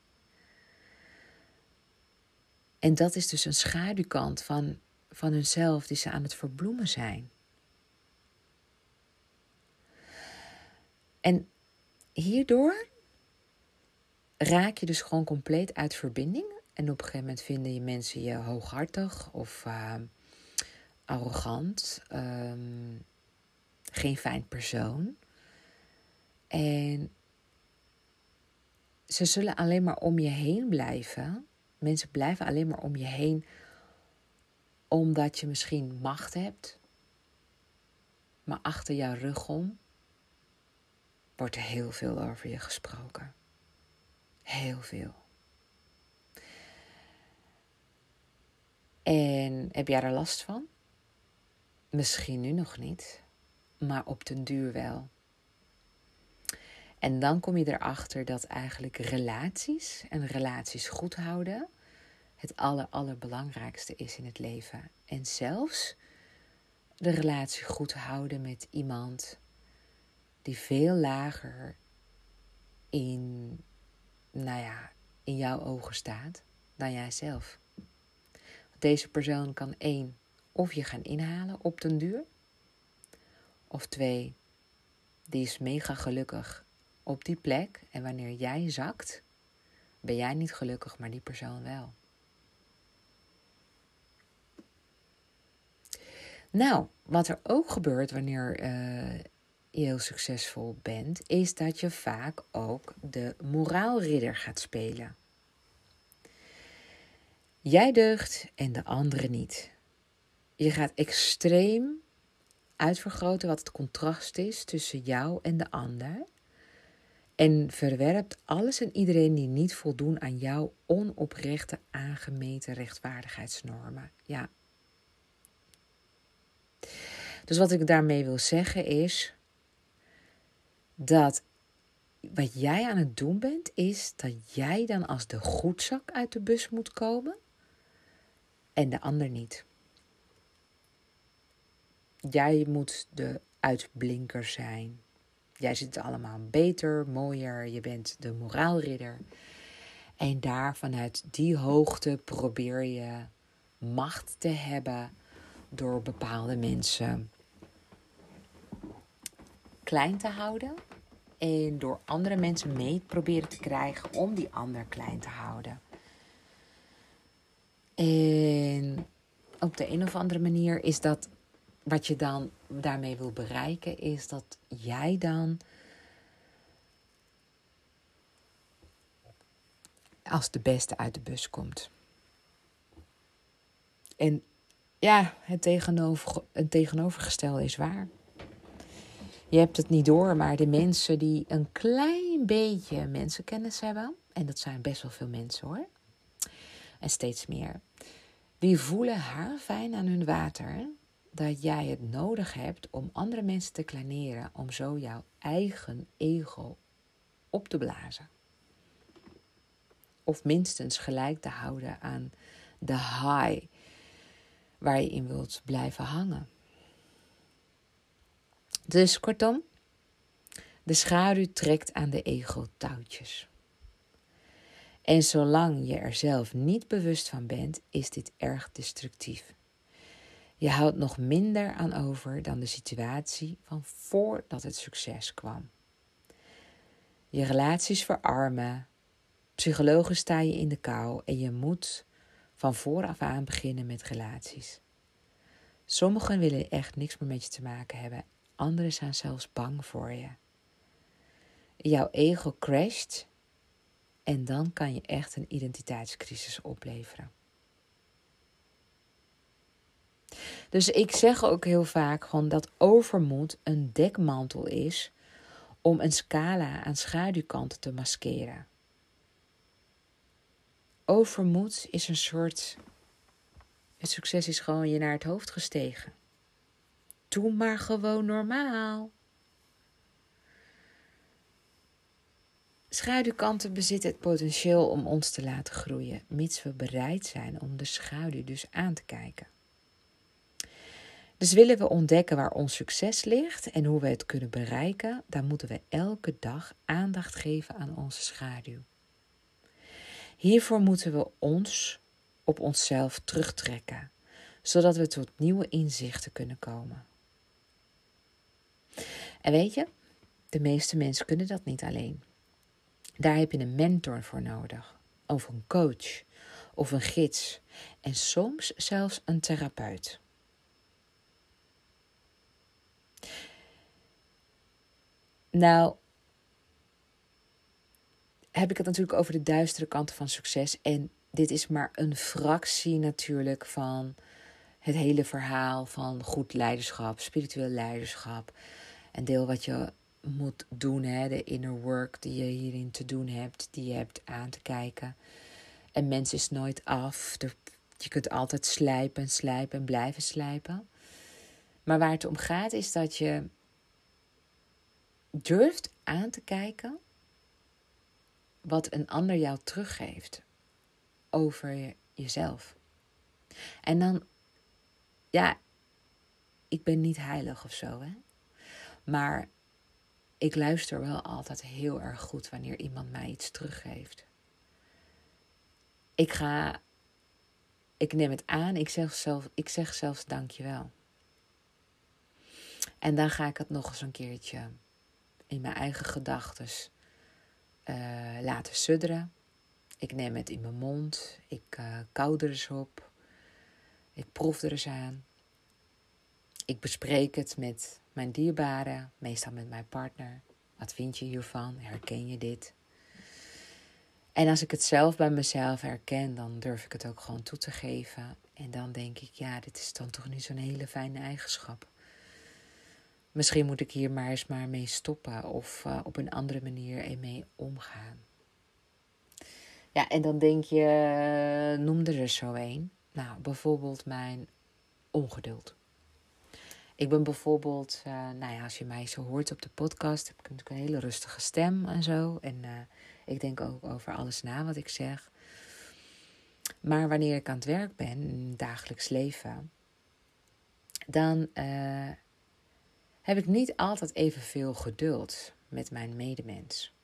En dat is dus een schaduwkant van, van hunzelf die ze aan het verbloemen zijn. En hierdoor raak je dus gewoon compleet uit verbinding. En op een gegeven moment vinden je mensen je hooghartig of uh, arrogant, um, geen fijn persoon. En ze zullen alleen maar om je heen blijven. Mensen blijven alleen maar om je heen omdat je misschien macht hebt. Maar achter jouw rug om wordt er heel veel over je gesproken. Heel veel. En heb jij er last van? Misschien nu nog niet, maar op den duur wel. En dan kom je erachter dat eigenlijk relaties en relaties goed houden het aller, allerbelangrijkste is in het leven. En zelfs de relatie goed houden met iemand die veel lager in nou ja, in jouw ogen staat dan jijzelf. Deze persoon kan één, of je gaan inhalen op den duur. Of twee, die is mega gelukkig op die plek. En wanneer jij zakt, ben jij niet gelukkig, maar die persoon wel. Nou, wat er ook gebeurt wanneer uh, heel succesvol bent, is dat je vaak ook de moraalridder gaat spelen. Jij deugt en de andere niet. Je gaat extreem uitvergroten wat het contrast is tussen jou en de ander. En verwerpt alles en iedereen die niet voldoen aan jouw onoprechte aangemeten rechtvaardigheidsnormen. Ja. Dus wat ik daarmee wil zeggen is: dat wat jij aan het doen bent, is dat jij dan als de goedzak uit de bus moet komen en de ander niet. Jij moet de uitblinker zijn. Jij zit allemaal beter, mooier, je bent de moraalridder. En daar vanuit die hoogte probeer je macht te hebben door bepaalde mensen klein te houden en door andere mensen mee proberen te krijgen om die ander klein te houden. En op de een of andere manier is dat wat je dan daarmee wil bereiken, is dat jij dan als de beste uit de bus komt. En ja, het, tegenover, het tegenovergestelde is waar. Je hebt het niet door, maar de mensen die een klein beetje mensenkennis hebben, en dat zijn best wel veel mensen hoor, en steeds meer, die voelen haar fijn aan hun water dat jij het nodig hebt om andere mensen te kleineren, om zo jouw eigen ego op te blazen. Of minstens gelijk te houden aan de high waar je in wilt blijven hangen. Dus kortom, de schaduw trekt aan de ego-touwtjes. En zolang je er zelf niet bewust van bent, is dit erg destructief. Je houdt nog minder aan over dan de situatie van voordat het succes kwam. Je relaties verarmen, psychologisch sta je in de kou en je moet van vooraf aan beginnen met relaties. Sommigen willen echt niks meer met je te maken hebben, anderen zijn zelfs bang voor je. Jouw ego crasht en dan kan je echt een identiteitscrisis opleveren. Dus ik zeg ook heel vaak gewoon dat overmoed een dekmantel is om een scala aan schaduwkanten te maskeren. Overmoed is een soort. Het succes is gewoon je naar het hoofd gestegen. Doe maar gewoon normaal. Schaduwkanten bezitten het potentieel om ons te laten groeien, mits we bereid zijn om de schaduw dus aan te kijken. Dus willen we ontdekken waar ons succes ligt en hoe we het kunnen bereiken, dan moeten we elke dag aandacht geven aan onze schaduw. Hiervoor moeten we ons op onszelf terugtrekken, zodat we tot nieuwe inzichten kunnen komen. En weet je, de meeste mensen kunnen dat niet alleen. Daar heb je een mentor voor nodig, of een coach, of een gids, en soms zelfs een therapeut. Nou, heb ik het natuurlijk over de duistere kanten van succes. En dit is maar een fractie natuurlijk van het hele verhaal van goed leiderschap, spiritueel leiderschap. Een deel wat je moet doen, hè, de inner work die je hierin te doen hebt, die je hebt aan te kijken. En mens is nooit af. Je kunt altijd slijpen en slijpen en blijven slijpen. Maar waar het om gaat is dat je durft aan te kijken wat een ander jou teruggeeft over jezelf. En dan, ja, ik ben niet heilig of zo, hè. Maar ik luister wel altijd heel erg goed wanneer iemand mij iets teruggeeft. Ik ga, ik neem het aan, ik zeg, zelf, ik zeg zelfs dankjewel. En dan ga ik het nog eens een keertje in mijn eigen gedachten uh, laten sudderen. Ik neem het in mijn mond, ik uh, kou er eens op, ik proef er eens aan. Ik bespreek het met mijn dierbaren, meestal met mijn partner. Wat vind je hiervan? Herken je dit? En als ik het zelf bij mezelf herken, dan durf ik het ook gewoon toe te geven. En dan denk ik, ja, dit is dan toch niet zo'n hele fijne eigenschap. Misschien moet ik hier maar eens maar mee stoppen of uh, op een andere manier ermee omgaan. Ja, en dan denk je, uh, noem er zo een. Nou, bijvoorbeeld mijn ongeduld. Ik ben bijvoorbeeld, uh, nou ja, als je mij zo hoort op de podcast, heb ik natuurlijk een hele rustige stem en zo. En ik denk ook over alles na wat ik zeg. Maar wanneer ik aan het werk ben, in het dagelijks leven, dan heb ik niet altijd evenveel geduld met mijn medemens.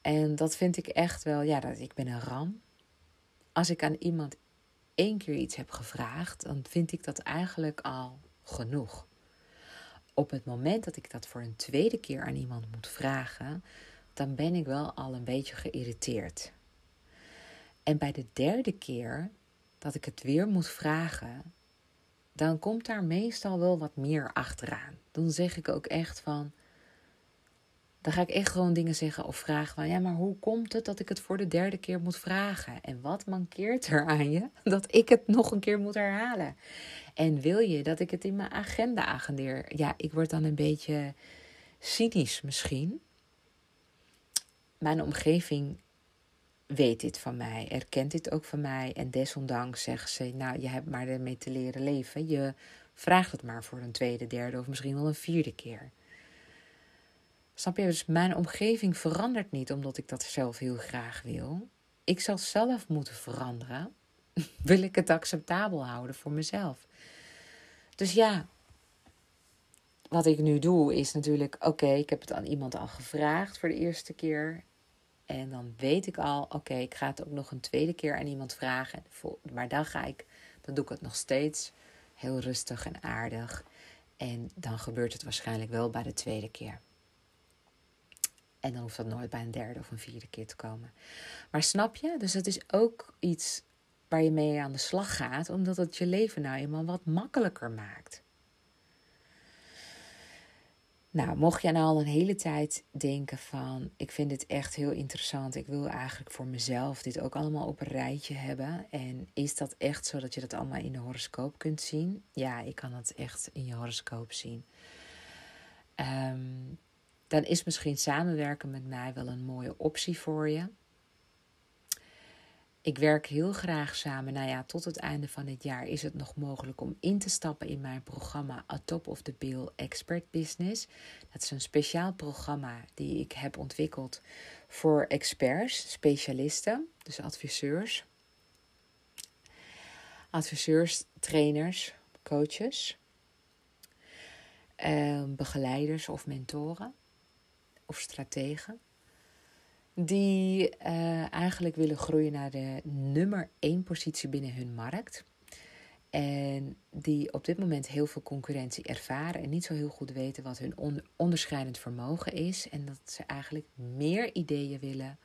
En dat vind ik echt wel, ja, dat, ik ben een ram. Als ik aan iemand één keer iets heb gevraagd, dan vind ik dat eigenlijk al genoeg. Op het moment dat ik dat voor een tweede keer aan iemand moet vragen, dan ben ik wel al een beetje geïrriteerd. En bij de derde keer dat ik het weer moet vragen, dan komt daar meestal wel wat meer achteraan. Dan zeg ik ook echt van. Dan ga ik echt gewoon dingen zeggen of vragen van ja, maar hoe komt het dat ik het voor de derde keer moet vragen? En wat mankeert er aan je dat ik het nog een keer moet herhalen? En wil je dat ik het in mijn agenda agendeer? Ja, ik word dan een beetje cynisch misschien. Mijn omgeving weet dit van mij, erkent dit ook van mij. En desondanks zeggen ze, nou, je hebt maar ermee te leren leven. Je vraagt het maar voor een tweede, derde of misschien wel een vierde keer. Snap je? Dus mijn omgeving verandert niet omdat ik dat zelf heel graag wil. Ik zal zelf moeten veranderen. wil ik het acceptabel houden voor mezelf? Dus ja, wat ik nu doe is natuurlijk: oké, ik heb het aan iemand al gevraagd voor de eerste keer. En dan weet ik al, oké, ik ga het ook nog een tweede keer aan iemand vragen. Maar dan ga ik, dan doe ik het nog steeds heel rustig en aardig. En dan gebeurt het waarschijnlijk wel bij de tweede keer. En dan hoeft dat nooit bij een derde of een vierde keer te komen. Maar snap je? Dus het is ook iets waar je mee aan de slag gaat, omdat het je leven nou eenmaal wat makkelijker maakt. Nou, mocht jij nou al een hele tijd denken van, ik vind dit echt heel interessant, ik wil eigenlijk voor mezelf dit ook allemaal op een rijtje hebben. En is dat echt zo dat je dat allemaal in de horoscoop kunt zien? Ja, ik kan het echt in je horoscoop zien. Um, dan is misschien samenwerken met mij wel een mooie optie voor je. Ik werk heel graag samen. Nou ja, tot het einde van dit jaar is het nog mogelijk om in te stappen in mijn programma A Top of the Bill Expert Business. Dat is een speciaal programma die ik heb ontwikkeld voor experts, specialisten, dus adviseurs. Adviseurs, trainers, coaches, eh, begeleiders of mentoren of strategen. Die uh, eigenlijk willen groeien naar de nummer één positie binnen hun markt. En die op dit moment heel veel concurrentie ervaren en niet zo heel goed weten wat hun onderscheidend vermogen is. En dat ze eigenlijk meer ideeën willen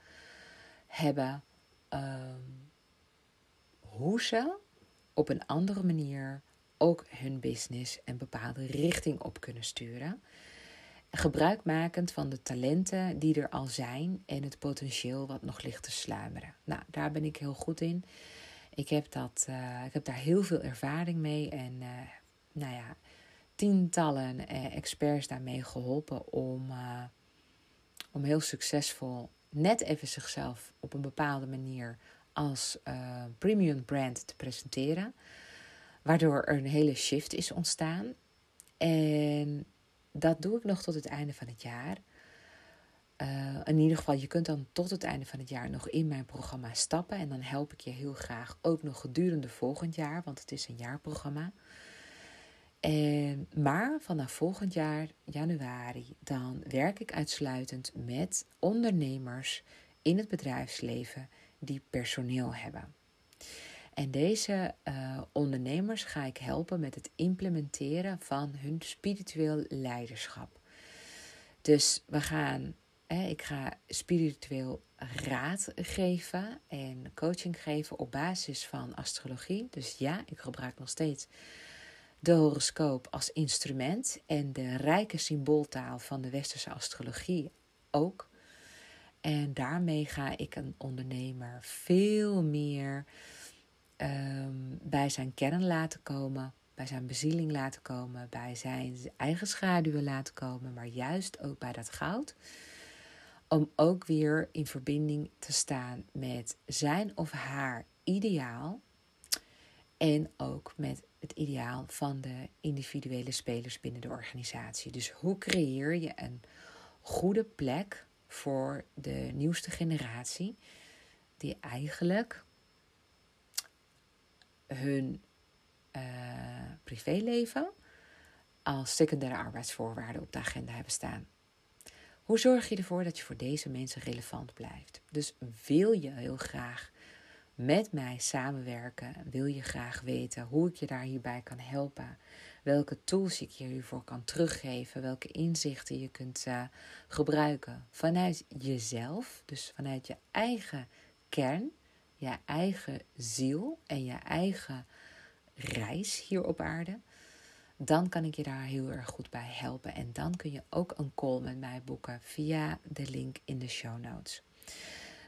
hebben um, hoe ze op een andere manier ook hun business een bepaalde richting op kunnen sturen gebruikmakend van de talenten die er al zijn en het potentieel wat nog ligt te sluimeren. Nou, daar ben ik heel goed in. Ik heb, dat, uh, ik heb daar heel veel ervaring mee en uh, nou ja, tientallen uh, experts daarmee geholpen om, om heel succesvol net even zichzelf op een bepaalde manier als premium brand te presenteren. Waardoor er een hele shift is ontstaan. En dat doe ik nog tot het einde van het jaar. Uh, in ieder geval, je kunt dan tot het einde van het jaar nog in mijn programma stappen. En dan help ik je heel graag ook nog gedurende volgend jaar, want het is een jaarprogramma. En, maar vanaf volgend jaar, januari, dan werk ik uitsluitend met ondernemers in het bedrijfsleven die personeel hebben. En deze uh, ondernemers ga ik helpen met het implementeren van hun spiritueel leiderschap. Dus we gaan, ik ga spiritueel raad geven en coaching geven op basis van astrologie. Dus ja, ik gebruik nog steeds de horoscoop als instrument en de rijke symbooltaal van de westerse astrologie ook. En daarmee ga ik een ondernemer veel meer um, bij zijn kern laten komen, bij zijn bezieling laten komen, bij zijn eigen schaduwen laten komen, maar juist ook bij dat goud. Om ook weer in verbinding te staan met zijn of haar ideaal. En ook met het ideaal van de individuele spelers binnen de organisatie. Dus hoe creëer je een goede plek voor de nieuwste generatie, die eigenlijk hun uh, privéleven als secundaire arbeidsvoorwaarden op de agenda hebben staan. Hoe zorg je ervoor dat je voor deze mensen relevant blijft? Dus wil je heel graag met mij samenwerken? Wil je graag weten hoe ik je daar hierbij kan helpen? Welke tools ik je hiervoor kan teruggeven? Welke inzichten je kunt uh, gebruiken vanuit jezelf, dus vanuit je eigen kern? Je eigen ziel en je eigen reis hier op aarde, dan kan ik je daar heel erg goed bij helpen. En dan kun je ook een call met mij boeken via de link in de show notes.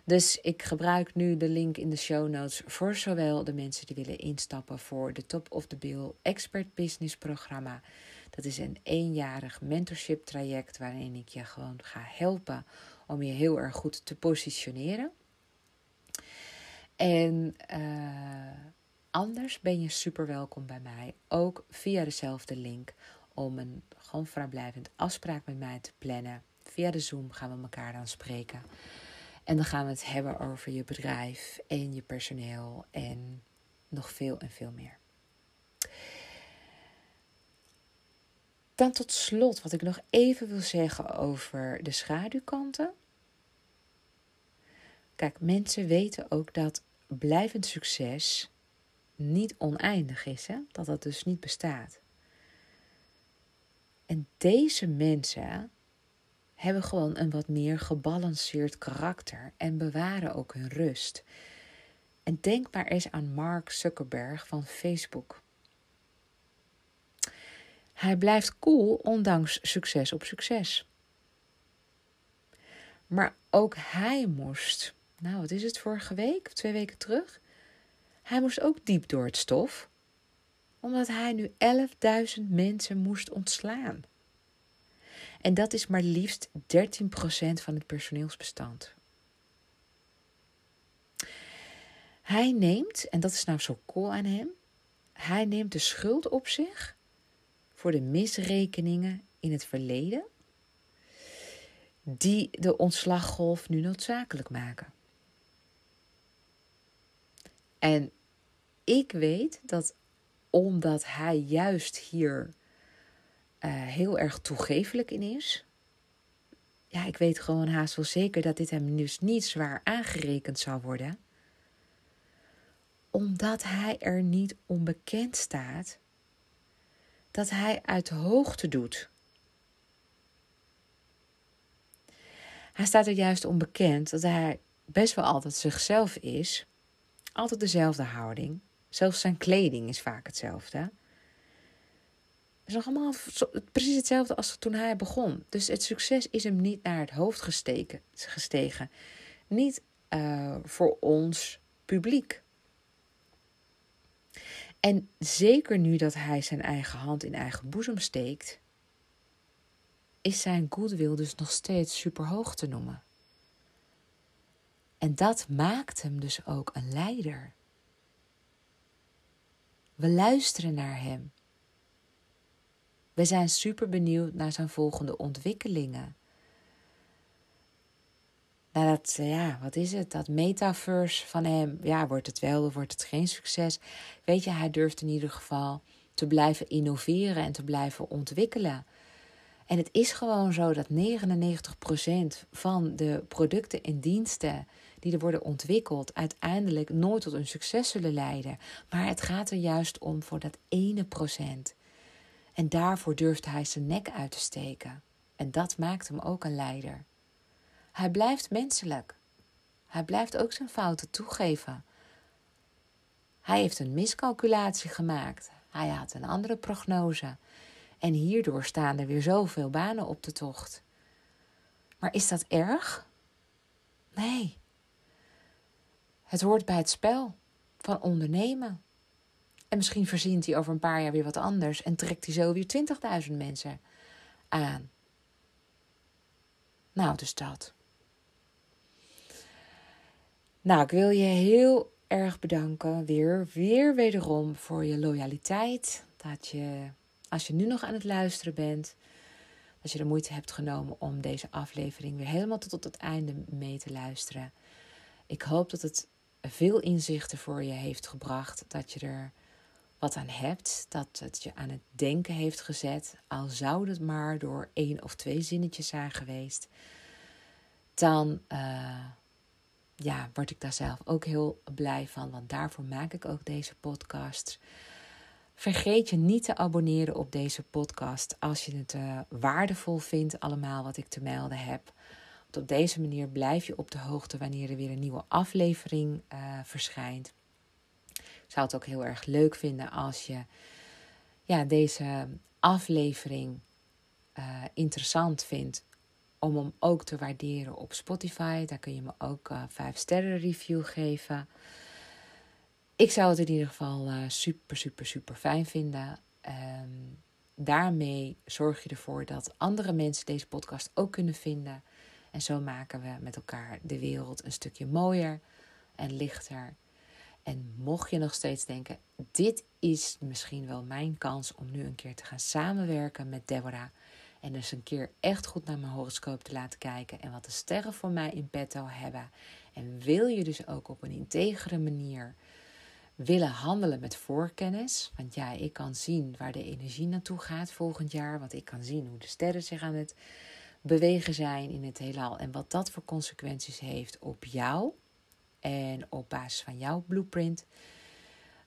Dus ik gebruik nu de link in de show notes voor zowel de mensen die willen instappen voor de Top of the Bill Expert Business programma. Dat is een eenjarig mentorship traject waarin ik je gewoon ga helpen om je heel erg goed te positioneren. En uh, anders ben je super welkom bij mij, ook via dezelfde link, om een gewoon vrijblijvend afspraak met mij te plannen. Via de Zoom gaan we elkaar dan spreken. En dan gaan we het hebben over je bedrijf en je personeel en nog veel en veel meer. Dan tot slot, wat ik nog even wil zeggen over de schaduwkanten. Kijk, mensen weten ook dat blijvend succes niet oneindig is, hè? dat dat dus niet bestaat. En deze mensen hebben gewoon een wat meer gebalanceerd karakter en bewaren ook hun rust. En denk maar eens aan Mark Zuckerberg van Facebook. Hij blijft cool ondanks succes op succes. Maar ook hij moest, nou wat is het vorige week of twee weken terug? Hij moest ook diep door het stof, omdat hij nu 11.000 mensen moest ontslaan. En dat is maar liefst 13% van het personeelsbestand. Hij neemt, en dat is nou zo cool aan hem, hij neemt de schuld op zich voor de misrekeningen in het verleden die de ontslaggolf nu noodzakelijk maken. En ik weet dat omdat hij juist hier uh, heel erg toegefelijk in is. Ja, ik weet gewoon haast wel zeker dat dit hem dus niet zwaar aangerekend zal worden. Omdat hij er niet onbekend staat dat hij uit hoogte doet. Hij staat er juist onbekend dat hij best wel altijd zichzelf is. Altijd dezelfde houding. Zelfs zijn kleding is vaak hetzelfde is nog allemaal precies hetzelfde als toen hij begon. Dus het succes is hem niet naar het hoofd gesteken, gestegen. Niet uh, voor ons publiek. En zeker nu dat hij zijn eigen hand in eigen boezem steekt, is zijn goodwill dus nog steeds superhoog te noemen. En dat maakt hem dus ook een leider. We luisteren naar hem. We zijn super benieuwd naar zijn volgende ontwikkelingen. Nou, dat, ja, wat is het? Dat metaverse van hem, ja, wordt het wel of wordt het geen succes? Weet je, hij durft in ieder geval te blijven innoveren en te blijven ontwikkelen. En het is gewoon zo dat 99% van de producten en diensten die er worden ontwikkeld, uiteindelijk nooit tot een succes zullen leiden. Maar het gaat er juist om voor dat ene procent. En daarvoor durfde hij zijn nek uit te steken. En dat maakt hem ook een leider. Hij blijft menselijk. Hij blijft ook zijn fouten toegeven. Hij heeft een miscalculatie gemaakt. Hij had een andere prognose. En hierdoor staan er weer zoveel banen op de tocht. Maar is dat erg? Nee. Het hoort bij het spel van ondernemen. En misschien verzint hij over een paar jaar weer wat anders en trekt hij zo weer 20.000 mensen aan. Nou, dus dat. Nou, ik wil je heel erg bedanken weer, weer wederom voor je loyaliteit. Dat je, als je nu nog aan het luisteren bent, dat je de moeite hebt genomen om deze aflevering weer helemaal tot op het einde mee te luisteren. Ik hoop dat het veel inzichten voor je heeft gebracht, dat je er wat aan hebt, dat het je aan het denken heeft gezet, al zou het maar door één of twee zinnetjes zijn geweest, dan uh, ja, word ik daar zelf ook heel blij van, want daarvoor maak ik ook deze podcast. Vergeet je niet te abonneren op deze podcast als je het uh, waardevol vindt, allemaal wat ik te melden heb. Op deze manier blijf je op de hoogte wanneer er weer een nieuwe aflevering uh, verschijnt zou het ook heel erg leuk vinden als je ja, deze aflevering uh, interessant vindt. Om hem ook te waarderen op Spotify. Daar kun je me ook uh, 5 sterren review geven. Ik zou het in ieder geval super, super, super fijn vinden. Um, daarmee zorg je ervoor dat andere mensen deze podcast ook kunnen vinden. En zo maken we met elkaar de wereld een stukje mooier en lichter. En mocht je nog steeds denken, dit is misschien wel mijn kans om nu een keer te gaan samenwerken met Deborah. En dus een keer echt goed naar mijn horoscoop te laten kijken en wat de sterren voor mij in petto hebben. En wil je dus ook op een integere manier willen handelen met voorkennis. Want ja, ik kan zien waar de energie naartoe gaat volgend jaar. Want ik kan zien hoe de sterren zich aan het bewegen zijn in het heelal. En wat dat voor consequenties heeft op jou en op basis van jouw blueprint,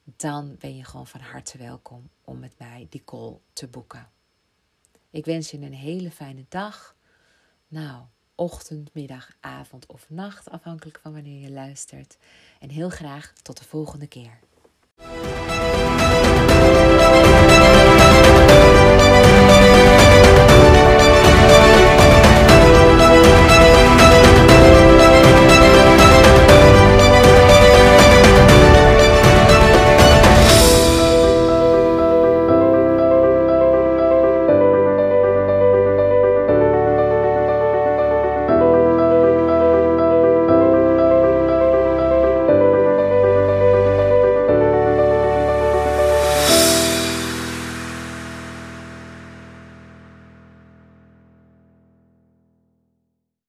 dan ben je gewoon van harte welkom om met mij die call te boeken. Ik wens je een hele fijne dag. Nou, ochtend, middag, avond of nacht, afhankelijk van wanneer je luistert. En heel graag tot de volgende keer.